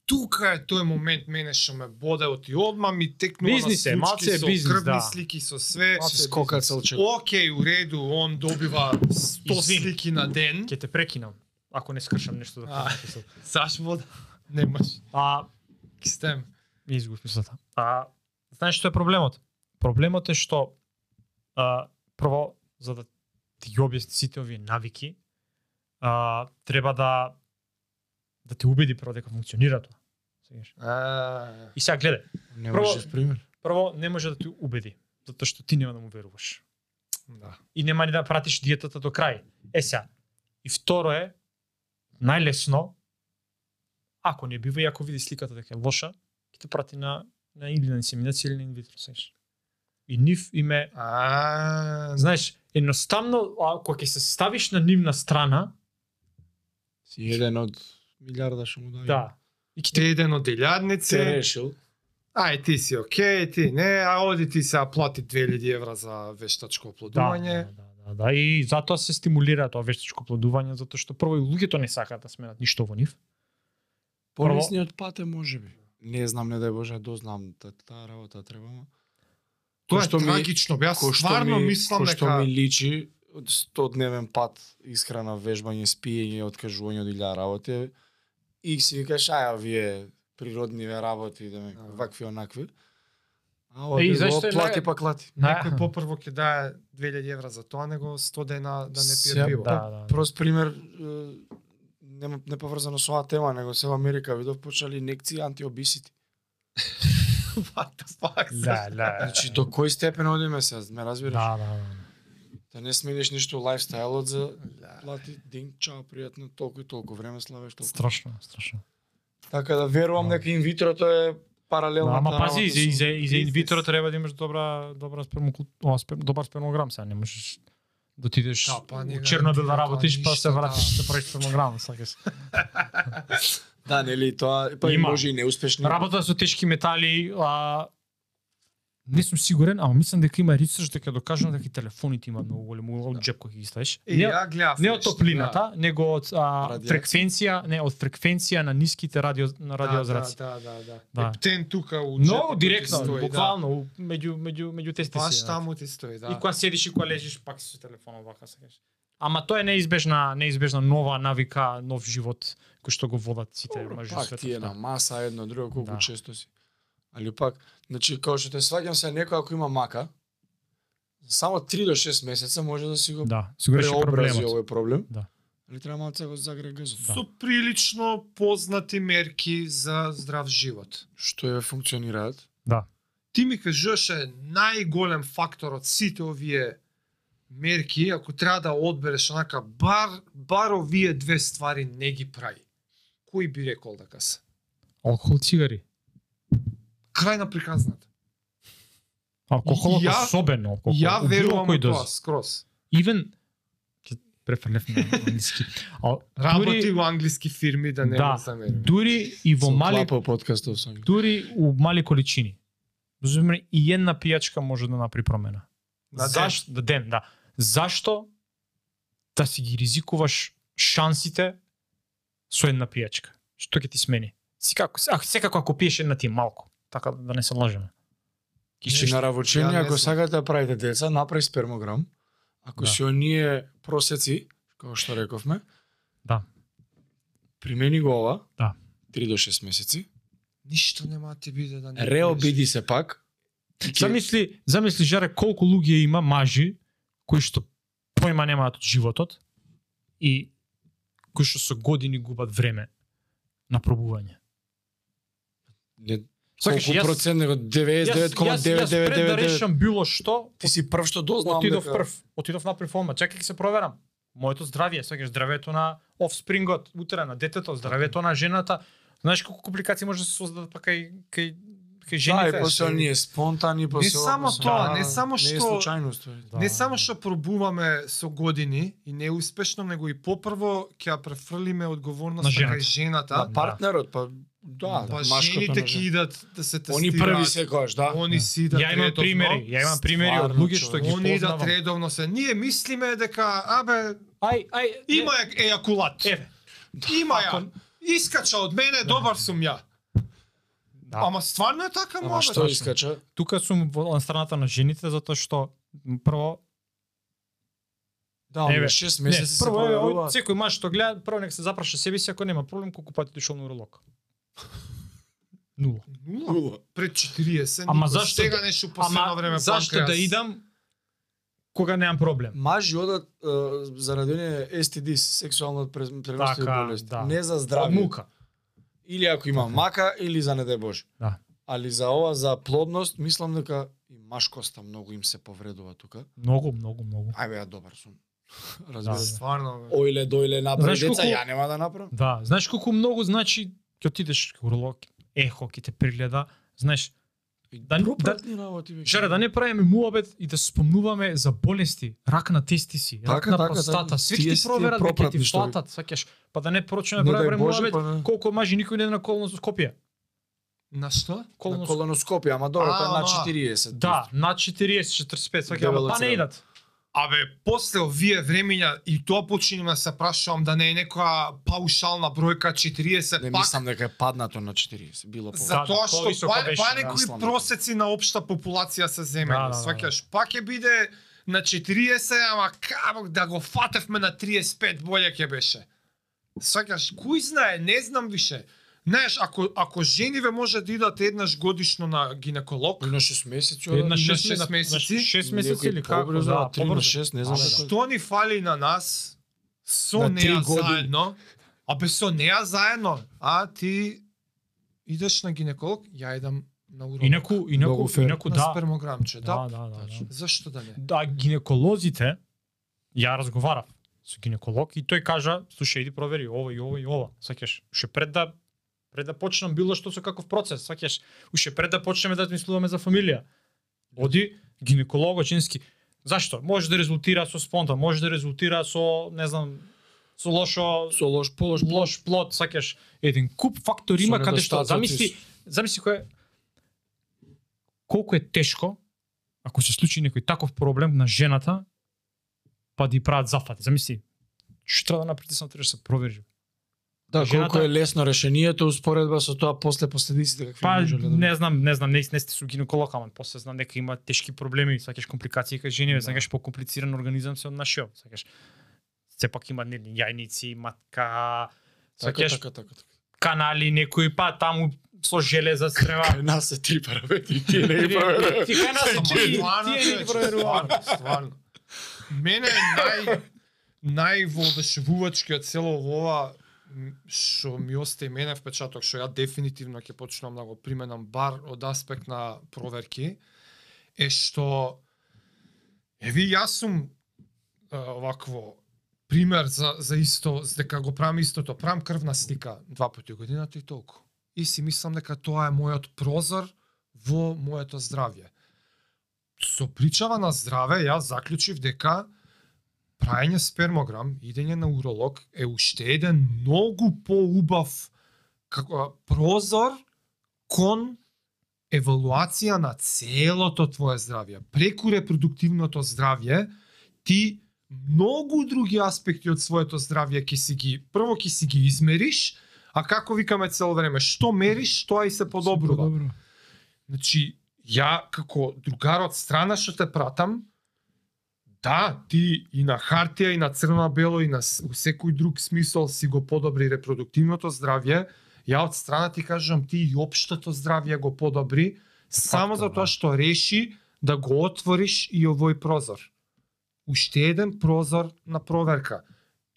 Тука е тој момент мене што ме боде од и одма ми текнува Бизнис е, на малце случки е со бизнес, крвни да. слики со све. Малце Се скока целчек. Океј, у реду, он добива 100 Извини. слики на ден. Ќе те прекинам, ако не скршам нешто да кажам. <laughs> Саш вода? Немаш. А, Кистем. ми изгубив мислата. А, знаеш што е проблемот? Проблемот е што а, прво за да ти ги објасни сите овие навики, а, треба да да те убеди прво дека функционира тоа. Сегаш. А, И сега гледај, Не Прво- можеш пример. прво не може да те убеди, затоа што ти нема да му веруваш. да. И нема ни да пратиш диетата до крај. Е сега. И второ е најлесно ако не бива и ако види сликата дека е лоша, ќе те прати на на или на инсеминација или на инвитро сеш. И нив име, А, знаеш, едноставно ако ќе се ставиш на нивна страна, Си еден од милиарда што му дај. да. И ќе те еден од Се делјадници. решил. Ај ти си окей, ти не, а оди ти се плати 2000 евра за вештачко да, оплодување. да, да, да, и затоа се стимулира тоа вештичко плодување затоа што прво и луѓето не сакаат да сменат ништо во нив. Полесниот пат е можеби. Не знам, не дај Боже, дознам та- таа работа треба. Тоа е што ми- трагично, бе, јас стварно ми, мислам кој што дека ми личи од 100 дневен пат исхрана, вежбање, спиење, откажување од илја работи. И си викаш, аја, вие природниве работи, да ме, вакви онакви. А и зашто плати па клати. некој попрво ќе дае 2000 евра за тоа, него 100 дена да не пие пиво. Да, да. Прост пример, нема не поврзано со оваа тема, него се во Америка видов почнали инекции антиобисити. <laughs> What the fuck? Да, да. Значи до кој степен одиме се, ме разбираш? Да, да, да. Да не смениш ништо лајфстајлот за плати ден, чао, пријатно, толку и толку време славеш толку. Страшно, страшно. Така да верувам Да. дека инвитрото е паралелно. Да, ама пази, и за, и за, и за инвитро треба да имаш добра, добра спермокул... О, спер, добар спермограм, сега не можеш да отидеш Да, па у Чернобил да работиш, па се вратиш да. да правиш спермограм, сакаш. <laughs> Да, нели, тоа па Има. може и неуспешни. Работа со тешки метали, а не сум сигурен, ама мислам дека има ресерч дека е докажано дека и телефоните имаат многу голем улога од джеп кој ги ставиш. Не, ја гледав. не од топлината, него од а, фреквенција, не од фреквенција на ниските радио на радиозраци. Да, да, да, да. Да. Ептен тука у джепот ти директно, стои, буквално у- меѓу меѓу меѓу Да. тестите. Баш да. таму ти стои, да. И кога седиш и кога лежиш, пак си со телефонот вака сакаш. Ама тоа е неизбежна, неизбежна нова навика, нов живот кој што го водат сите мажи Пак ти е на маса едно друго колку Да. често си. Али пак, значи како што те сваќам се некој ако има мака, само 3 до 6 месеца може да си го Да, си го реши преобрази овој проблем. Да. Али треба малце го загре газот. Да. Со прилично познати мерки за здрав живот. Што ја функционираат? Да. Ти ми кажуваше најголем фактор од сите овие мерки, ако треба да одбереш онака бар бар овие две ствари не ги прави. Кој би рекол дека се? Алкохол, цигари. Крај на приказната. Алкохолот Ја- особено алкохол. Ја верувам кој во тоа доз. скроз. Even ќе префрлев на англиски. А, Работи дури, во англиски фирми да не Да. да. замерим. дури и во Со мали подкастов сам. дури у мали количини. Разумеме, и една пијачка може да направи промена. На ден. Зашто да ден, да. Зашто да си ги ризикуваш шансите со една пијачка? Што ќе ти смени? Секако, а, секако ако пиеш една ти малку, така да не се лажеме. Ки што на не ако сакате да правите деца, направи спермограм. Ако Да. си оние просеци, како што рековме, Да. примени го ова, Да. 3 до 6 месеци, Ништо нема да ти биде да не. реобиди се пак, Замисли, замисли жаре колку луѓе има мажи кои што појма немаат од животот и кои што со години губат време на пробување. не, Сакаш, колку јас- процент него Јас, јас, јас пред да 99,999. решам било што, Ти си прв што дознавам отидов прв, отидов направив ома, чекај ќе се проверам. Моето здравје, сакаш здравјето на офспрингот, утре на детето, здравјето на жената. Знаеш колку компликации може да се создадат па кај кај кај Да, жените. и после оние спонтани, после ова, само после тоа, не само Не е што- случајност, тоа. Да. Не само што пробуваме со години и неуспешно, него и попрво ќе ја префрлиме На одговорноста жената. кај жената. На партнерот, па да, па машкото жените ќе жена. идат да се тестираат. Они први секогаш, да. Они си идат Ја имам примери, ја имам примери од луѓе што ги Они идат познавам. редовно се. Ние мислиме дека абе Ај, ај, има е- ејакулат. Еве. <laughs> Има ја. Искача од мене, добар сум ја. Да. Ама стварно е така, Ама мабе. што искача? Тука сум во на страната на жените затоа што прво Да, Еве, 6 не, месеци се прво е проверува. од секој маж што гледа, прво нека се запраша себе си ако нема проблем колку пати дошол на уролог. Нула. Нула. Нула. Пред 40. Ама зашто Сега да- нешто последно Ама време зашто да идам кога немам проблем? Мажи одат е, заради оние STD, сексуално преносливи Така, болести. да. Не за Од здравје. мука. Или ако има Така. мака, или за не дај Боже. Да. Али за ова, за плодност, мислам дека и машкоста многу им се повредува тука. Многу, многу, многу. Ај бе, ја добар сум. Да, Разбира се. Стварно. бе. Оиле, доиле, направи Знаеш деца, ја нема да направам. Да, знаеш колку многу значи ќе отидеш кај уролог, ехо ќе те пригледа, знаеш, Да- да- Пропратни работи, бе. Жаре, да не правиме муабет и да се спомнуваме за болести, рак на тестиси, рак Така, на така, простата, така. ќе ти проверат дека ти флатат, сакаш, па да не порочиме Не да правиме муабет, па колку мажи никој не иде на колоноскопија. На што? На Колонос... колоноскопија, ама добро, А, тоа е на ама. 40. Да, на 40-45, сакаш, ама Дебело па не идат. Абе, после овие времења и тоа починувам да се прашувам да не е некоја паушална бројка 40 Не пак. мислам дека е паднато на 40, било по. За- Затоа да, што повисоко па, па да. некои просеци на општа популација се земени. Да, да, да, Сваќаш, пак ќе биде на 40, ама како да го фатевме на 35 боле ќе беше. Сваќаш, кој знае, не знам више. Знаеш, ако ако жениве може да идат еднаш годишно на гинеколог, На 6 месеци. Една на 6 шест месеци? 6 месеци или како? Да, Да, 3 на побрзо. 6, не знам Да, да, како. што ни фали на нас со На неа години. заедно, абе со неа заедно, а ти идеш на гинеколог, ја идам на уролог. Инаку, инаку, инаку на да. спермограмче, да. Да, да, да, да. Зашто да не? Да, гинеколозите, ја разговарав со гинеколог и тој кажа, слушај, иди провери ова и ова и ова. Сакаш, уште пред да пред да почнам било што со каков процес, сакаш, уште пред да почнеме да мислуваме за фамилија. Оди гинеколог женски. Зашто? Може да резултира со спонтан, може да резултира со, не знам, со лошо Со лош полош, лош плод, сакаш, еден куп фактори има каде што замисли, замисли кој колку е тешко ако се случи некој таков проблем на жената, па да прават зафат. Замисли, што треба да направите само треба да се провери. Да, Жената- колку е лесно решението успоредба со тоа после последиците какви Па може да не знам, не знам, не, не сте со гинеколог, ама после знам дека има тешки проблеми, сакаш компликации кај жени, Да. сакаш покомплициран организам се од нашиот, сакаш сепак има нели јајници, матка, Така, сакаш така, така, така. канали некои па таму со железа срева. Кај нас се три параметри, тие не ги проверуваме. Ти кај нас ти, Стварно, тие не ги проверуваме. стварно. Мене нај највоодушевувачкиот цело во ова што ми остаи мене впечаток што ја дефинитивно ќе почнам да го применам бар од аспект на проверки е што еви јас сум а, овакво пример за за исто за дека го правам истото. Правам крвна слика два пати годината и толку. И си мислам дека тоа е мојот прозор во моето здравје. Со причава на здраве јас заклучив дека праење спермограм, идење на уролог е уште еден многу поубав како прозор кон евалуација на целото твое здравје. Преку репродуктивното здравје, ти многу други аспекти од своето здравје ќе си ги прво ќе си ги измериш, а како викаме цело време, што мериш, тоа и се подобрува. Значи, ја како другар од страна што те пратам, да, ти и на хартија и на црно-бело и на у секој друг смисол си го подобри репродуктивното здравје, ја од страна ти кажам ти и општото здравје го подобри, само Факто, затоа да. што реши да го отвориш и овој прозор. Уште еден прозор на проверка.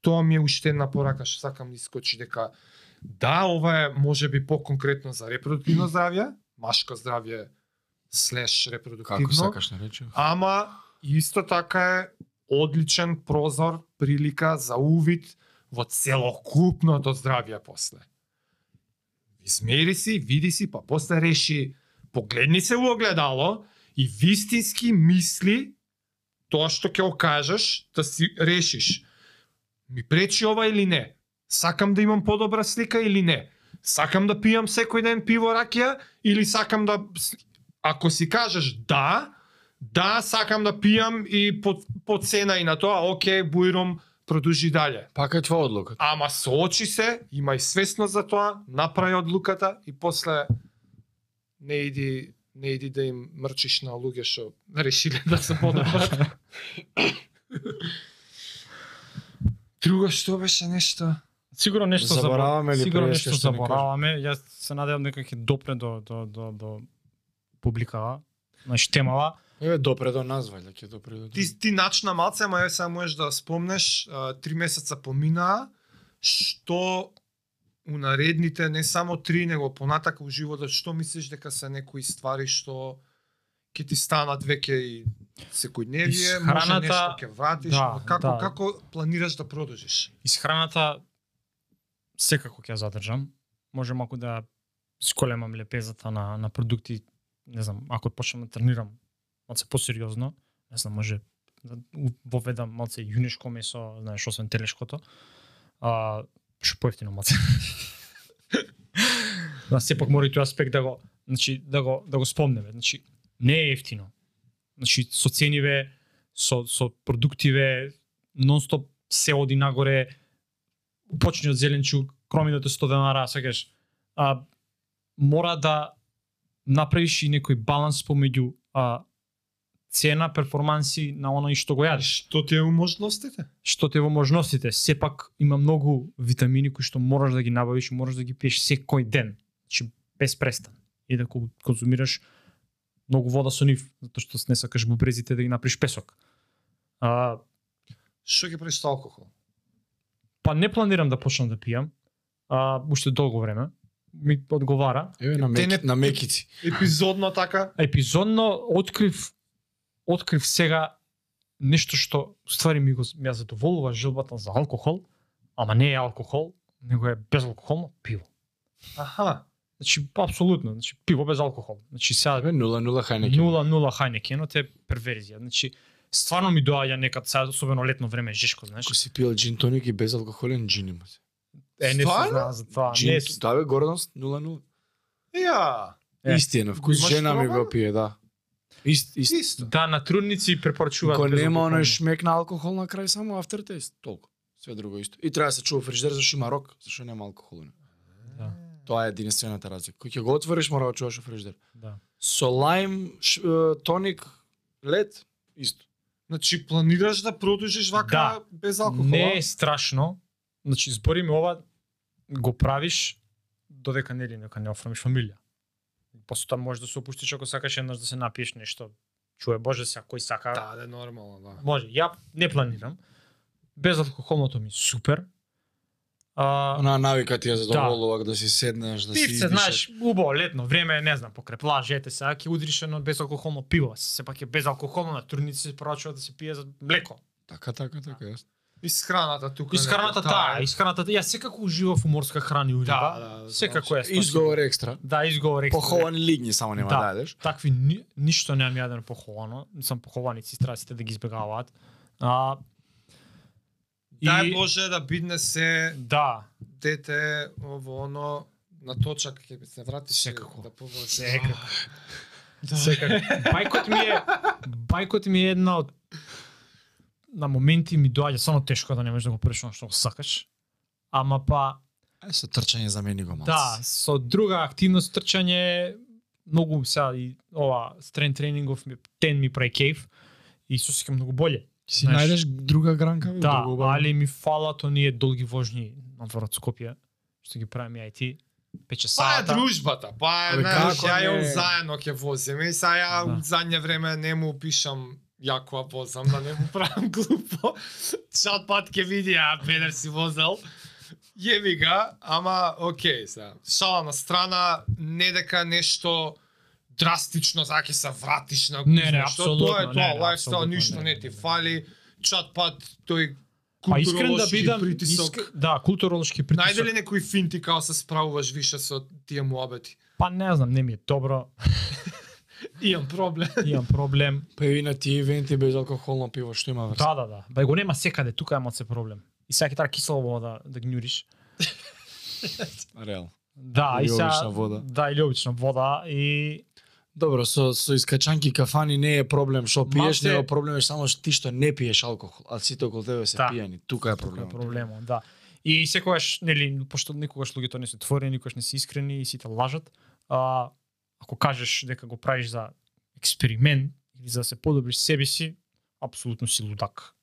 Тоа ми е уште една порака што сакам да искочи дека да, ова е можеби поконкретно за репродуктивно <clears throat> здравје, машко здравје слеш репродуктивно. Како сакаш да рече? Ама исто така е одличен прозор, прилика за увид во целокупното здравје после. Измери си, види си, па после реши, погледни се во огледало и вистински мисли тоа што ќе окажеш, да си решиш. Ми пречи ова или не? Сакам да имам подобра слика или не? Сакам да пијам секој ден пиво ракија или сакам да ако си кажеш да, да, сакам да пијам и по, по цена и на тоа, оке, бујром, продужи дале. Пака е твоја одлука. Ама соочи се, има и свесност за тоа, направи одлуката и после не иди не иди да им мрчиш на луѓе што решиле да се подобрат. <laughs> Друго што беше нешто? Сигурно нешто Забораваме ли сигурно нешто што не забораваме. Јас се надевам дека ќе допре до до до до публикава. Значи темава. Еве допре до нас вајде ќе допре до. Ти ти начна малце, ама ја сега можеш да спомнеш, а, три месеца поминаа, што у наредните не само три, него понатака во животот, што мислиш дека се некои ствари што ќе ти станат веќе и секојдневие, може Исхраната- нешто ќе вратиш, да, како да. како планираш да продолжиш? Исхраната секако ќе ја задржам. Може малку да сколемам лепезата на на продукти, не знам, ако почнам да тренирам малце посериозно, не знам, може да воведам малце јунешко месо, знаеш, освен телешкото. А, што поевтино малце. <laughs> На сепак мора и тој аспект да го, значи, да го, да го спомнеме. Значи, не е ефтино. Значи, со цениве, со, со продуктиве, нонстоп се оди нагоре, почни од зеленчук, кроминото да 100 денара, сакаш. А, мора да направиш и некој баланс помеѓу а, цена, перформанси на оној што го јадеш. Што ти е можностите? Што те во можностите, сепак има многу витамини кои што мораш да ги набавиш и мораш да ги пиеш секој ден. Значи без престан. И да ко- конзумираш многу вода со нив, затоа што не сакаш бубрезите да ги направиш песок. А, Што ќе правиш со алкохол? па не планирам да почнам да пијам. А, уште долго време. Ми одговара. Еве на меки, не- на мекици. Епизодно така? епизодно открив открив сега нешто што ствари ми го ми ја задоволува желбата за алкохол, ама не е алкохол, него е безалкохолно пиво. Аха. Значи апсолутно, значи пиво без алкохол. Значи сега Еве 0-0 хајнеке. 0-0 Хайнекенот е перверзија. Значи стварно ми доаѓа некад сега особено летно време жешко, знаеш. Ако си пил джин тоник и безалкохолен джин има се. Е не се знае за тоа. Джин, Не да бе, гордост 0-0. Ја. Истина, вкус жена ми го пие, да. Ист, ист. Исто. Да, на трудници препорачуваат Кога нема оној шмек на алкохол на крај, само aftertaste, толку. Све друго исто. И треба да се чува фрижидер зашто има рок, зашто нема алкохол. Да. Тоа е единствената разлика. Кој ќе го отвориш мора да чуваш во фрижидер. Да. Со лајм, ш, тоник, лед, исто. Значи планираш да продолжиш вака Да. без алкохол? Не е страшно. Значи, збориме ова, го правиш додека нели нека не оформиш фамилија. После тоа можеш да се опуштиш ако сакаш еднаш да се напиеш нешто. Чуе Боже се, кој сака. Да, да, е нормално, да. Може. Ја не планирам. Безалкохолното ми е супер. А, Она навика ти ја задоволува да си седнеш, да си Пивце, издишаш. знаеш, убаво летно време, не знам, покрај плажа, ете сега ќе удриш едно безалкохолно пиво. Сепак е безалкохолно, на турници се порачува да се пие за млеко. Така, така, така, јасно. Исхраната тука. Исхраната нека, таа, исхраната таа. Ја секако уживав у морска храна и у риба. Да, да, секако е. спасибо. Изговор екстра. Да, изговор екстра. Поховани лигни само нема Да. да јадеш. Такви ни, ништо немам јадено поховано. Сам похованици, страците да ги избегаваат. А, Дај Боже да бидне се Да, дете ово оно на точак ќе се врати Секако. да повози. Секако. секако. <laughs> Бајкот ми е бајкот ми е една од на моменти ми доаѓа само тешко да не можеш да го правиш што го сакаш. Ама па Е, со трчање за мене го малце. Да, со друга активност трчање многу сега и ова стрен тренингов ми тен ми прави кейф и се осеќам многу боле. Си знаеш. најдеш друга гранка? Да, друго али ми фалат оние долги вожни надвор од Скопје што ги правиме ја и ти. Пече Па е дружбата, па е, знаеш, ја не? заедно ќе возиме и сега ја Да. задње време не му пишам јако ја возам, да не му правам <laughs> глупо. Чат пат ќе види, а педер си возел. Јеби ga, ама окей сега. Шала на страна, не дека нешто драстично за ќе се вратиш на Не, не, што Тоа е тоа, апсолутно ништо не, ти фали. Чат пат тој Па искрен да бидам, притисок. иск... да, културолошки притисок. Најде ли некои финти како се справуваш више со тие муабети? Па не знам, не ми е добро. <laughs> <laughs> Имам проблем. Имам проблем. Па и на тие ивенти без алкохолно пиво што има врска. Да, да, да. Бај го нема секаде, тука е се проблем. И сега ќе треба кисела вода да гњуриш. <laughs> Реал. Да, и сега обична вода. Да, или обична вода и Добро, со со искачанки кафани не е проблем што пиеш, Малце- него проблем е само што ти што не пиеш алкохол, а сите околу тебе се Да. пијани. Тука е Тука е проблемот. проблемот, да. И секогаш, нели, пошто никогаш луѓето не се отворени, никогаш не се искрени и сите лажат, а, ако кажеш дека го правиш за експеримент или за да се подобриш себе си, апсолутно си лудак.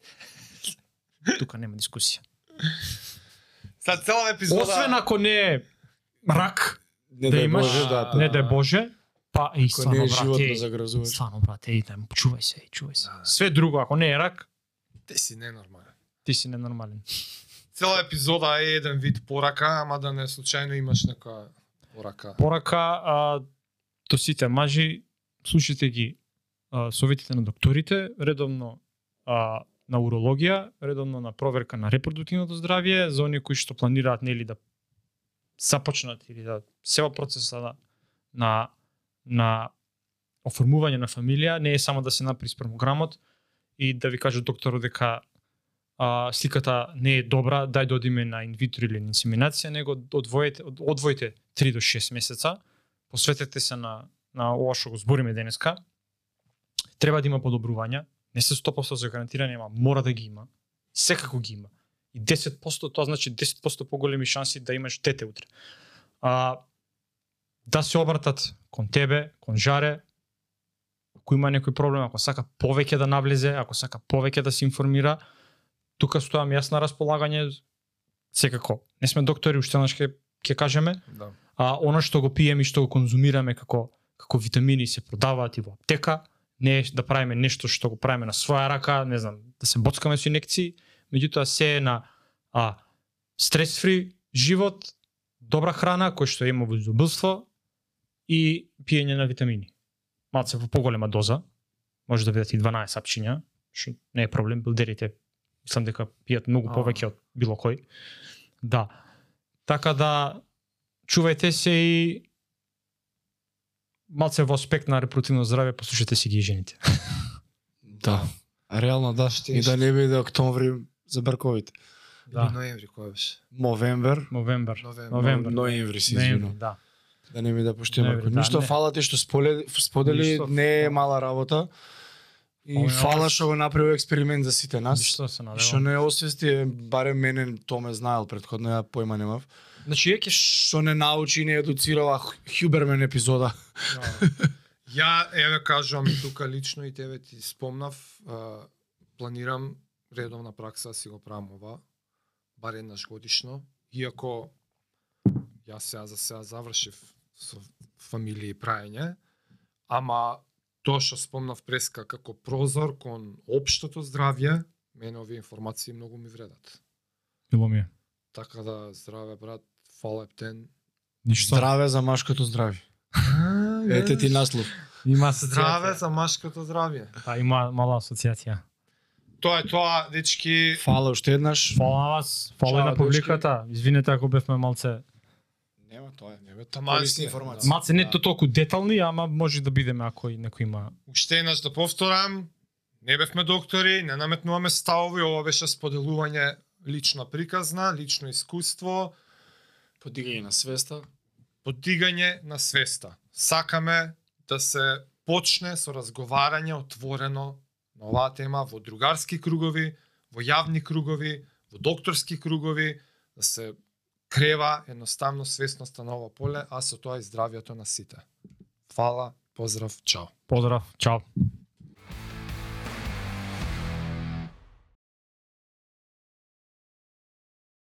<laughs> Тука нема дискусија. За цела епизода... Освен ако не е рак, Не да имаш, Боже, да, не да. Боже, па и стварно е животно брате, загрозувач. стварно брате, и да, чувај се, чувај се. Да. Све друго, ако не е рак, Ти си ненормален. ти си ненормален. Цела епизода е еден вид порака, ама да не случајно имаш некоја порака. Порака а, до сите мажи, слушате ги а, советите на докторите, редовно а, на урологија, редовно на проверка на репродуктивното здравје, за оние кои што планираат нели да започнат или да се во процеса на на, на оформување на фамилија, не е само да се направи спермограмот и да ви каже докторот дека а, сликата не е добра, дај да одиме на инвитро или на инсеминација, него одвоите, од- одвоите 3 до 6 месеца, посветете се на, на ова што го збориме денеска, треба да има подобрувања, не се 100% за гарантирани, ама мора да ги има. Секако ги има. И 10% тоа значи 10% поголеми шанси да имаш дете утре. А, да се обратат кон тебе, кон Жаре, ако има некој проблем, ако сака повеќе да навлезе, ако сака повеќе да се информира, тука стојам јас на располагање, секако. Не сме доктори, уште еднаш ќе ќе кажеме, Да а она што го пиеме и што го конзумираме како како витамини се продаваат и во аптека, не е да правиме нешто што го правиме на своја рака, не знам, да се боцкаме со инекции, меѓутоа се е на а стрес фри живот, добра храна која што има во изобилство и пиење на витамини. Малце во поголема доза, може да бидат и 12 сапчиња, што не е проблем, билдерите мислам дека пијат многу повеќе од било кој. Да. Така да чувајте се и малце во аспект на репродуктивно здравје, послушате си ги жените. <laughs> Да. Реално да. И да не биде октомври за брковите. Да. Ноември кој беше? Мовембер. Новембар. Новембар. ноември се Ноември, извинувам. да. Да не ми да поштиме. Да, Ништо не. фала ти што сподели, не е фала. мала работа. И Ова фала што го направи експеримент за сите нас. Ништо се Што надевам. не освести, барем мене то ме знаел предходно, ја појма немав. Значи ја ќе Што не научи и не едуцирала Хюбермен епизода. Ја еве кажувам и тука лично и тебе ти спомнав, а, планирам редовна пракса да си го правам ова, бар еднаш годишно, иако јас сега за сега завршив со фамилија и праење, ама тоа што спомнав преска како прозор кон општото здравје, мене овие информации многу ми вредат. Мило ми е. Така да здраве брат, фала ептен. Ништо. Здраве за машкото здравје. Ете ти наслов. Има Здраве асоциација. за машкото здравје. Па има мала асоциација. Тоа е тоа, дечки. Фала уште еднаш. Фала на вас, фала Чао, на публиката. Извинете ако бевме малце Нема тоа е. Не бе, таман Корисни информации. малце не Да. то толку детални, ама може да бидеме ако и некој има Уште еднаш да повторам, не бевме доктори, не наметнуваме ставови, ова беше споделување лична приказна, лично искуство, Подигање на свеста. подигање на свеста. Сакаме да се почне со разговарање отворено на оваа тема во другарски кругови, во јавни кругови, во докторски кругови, да се крева едноставно свесноста на ова поле, а со тоа и здравието на сите. Фала, поздрав, чао. поздрав, чао.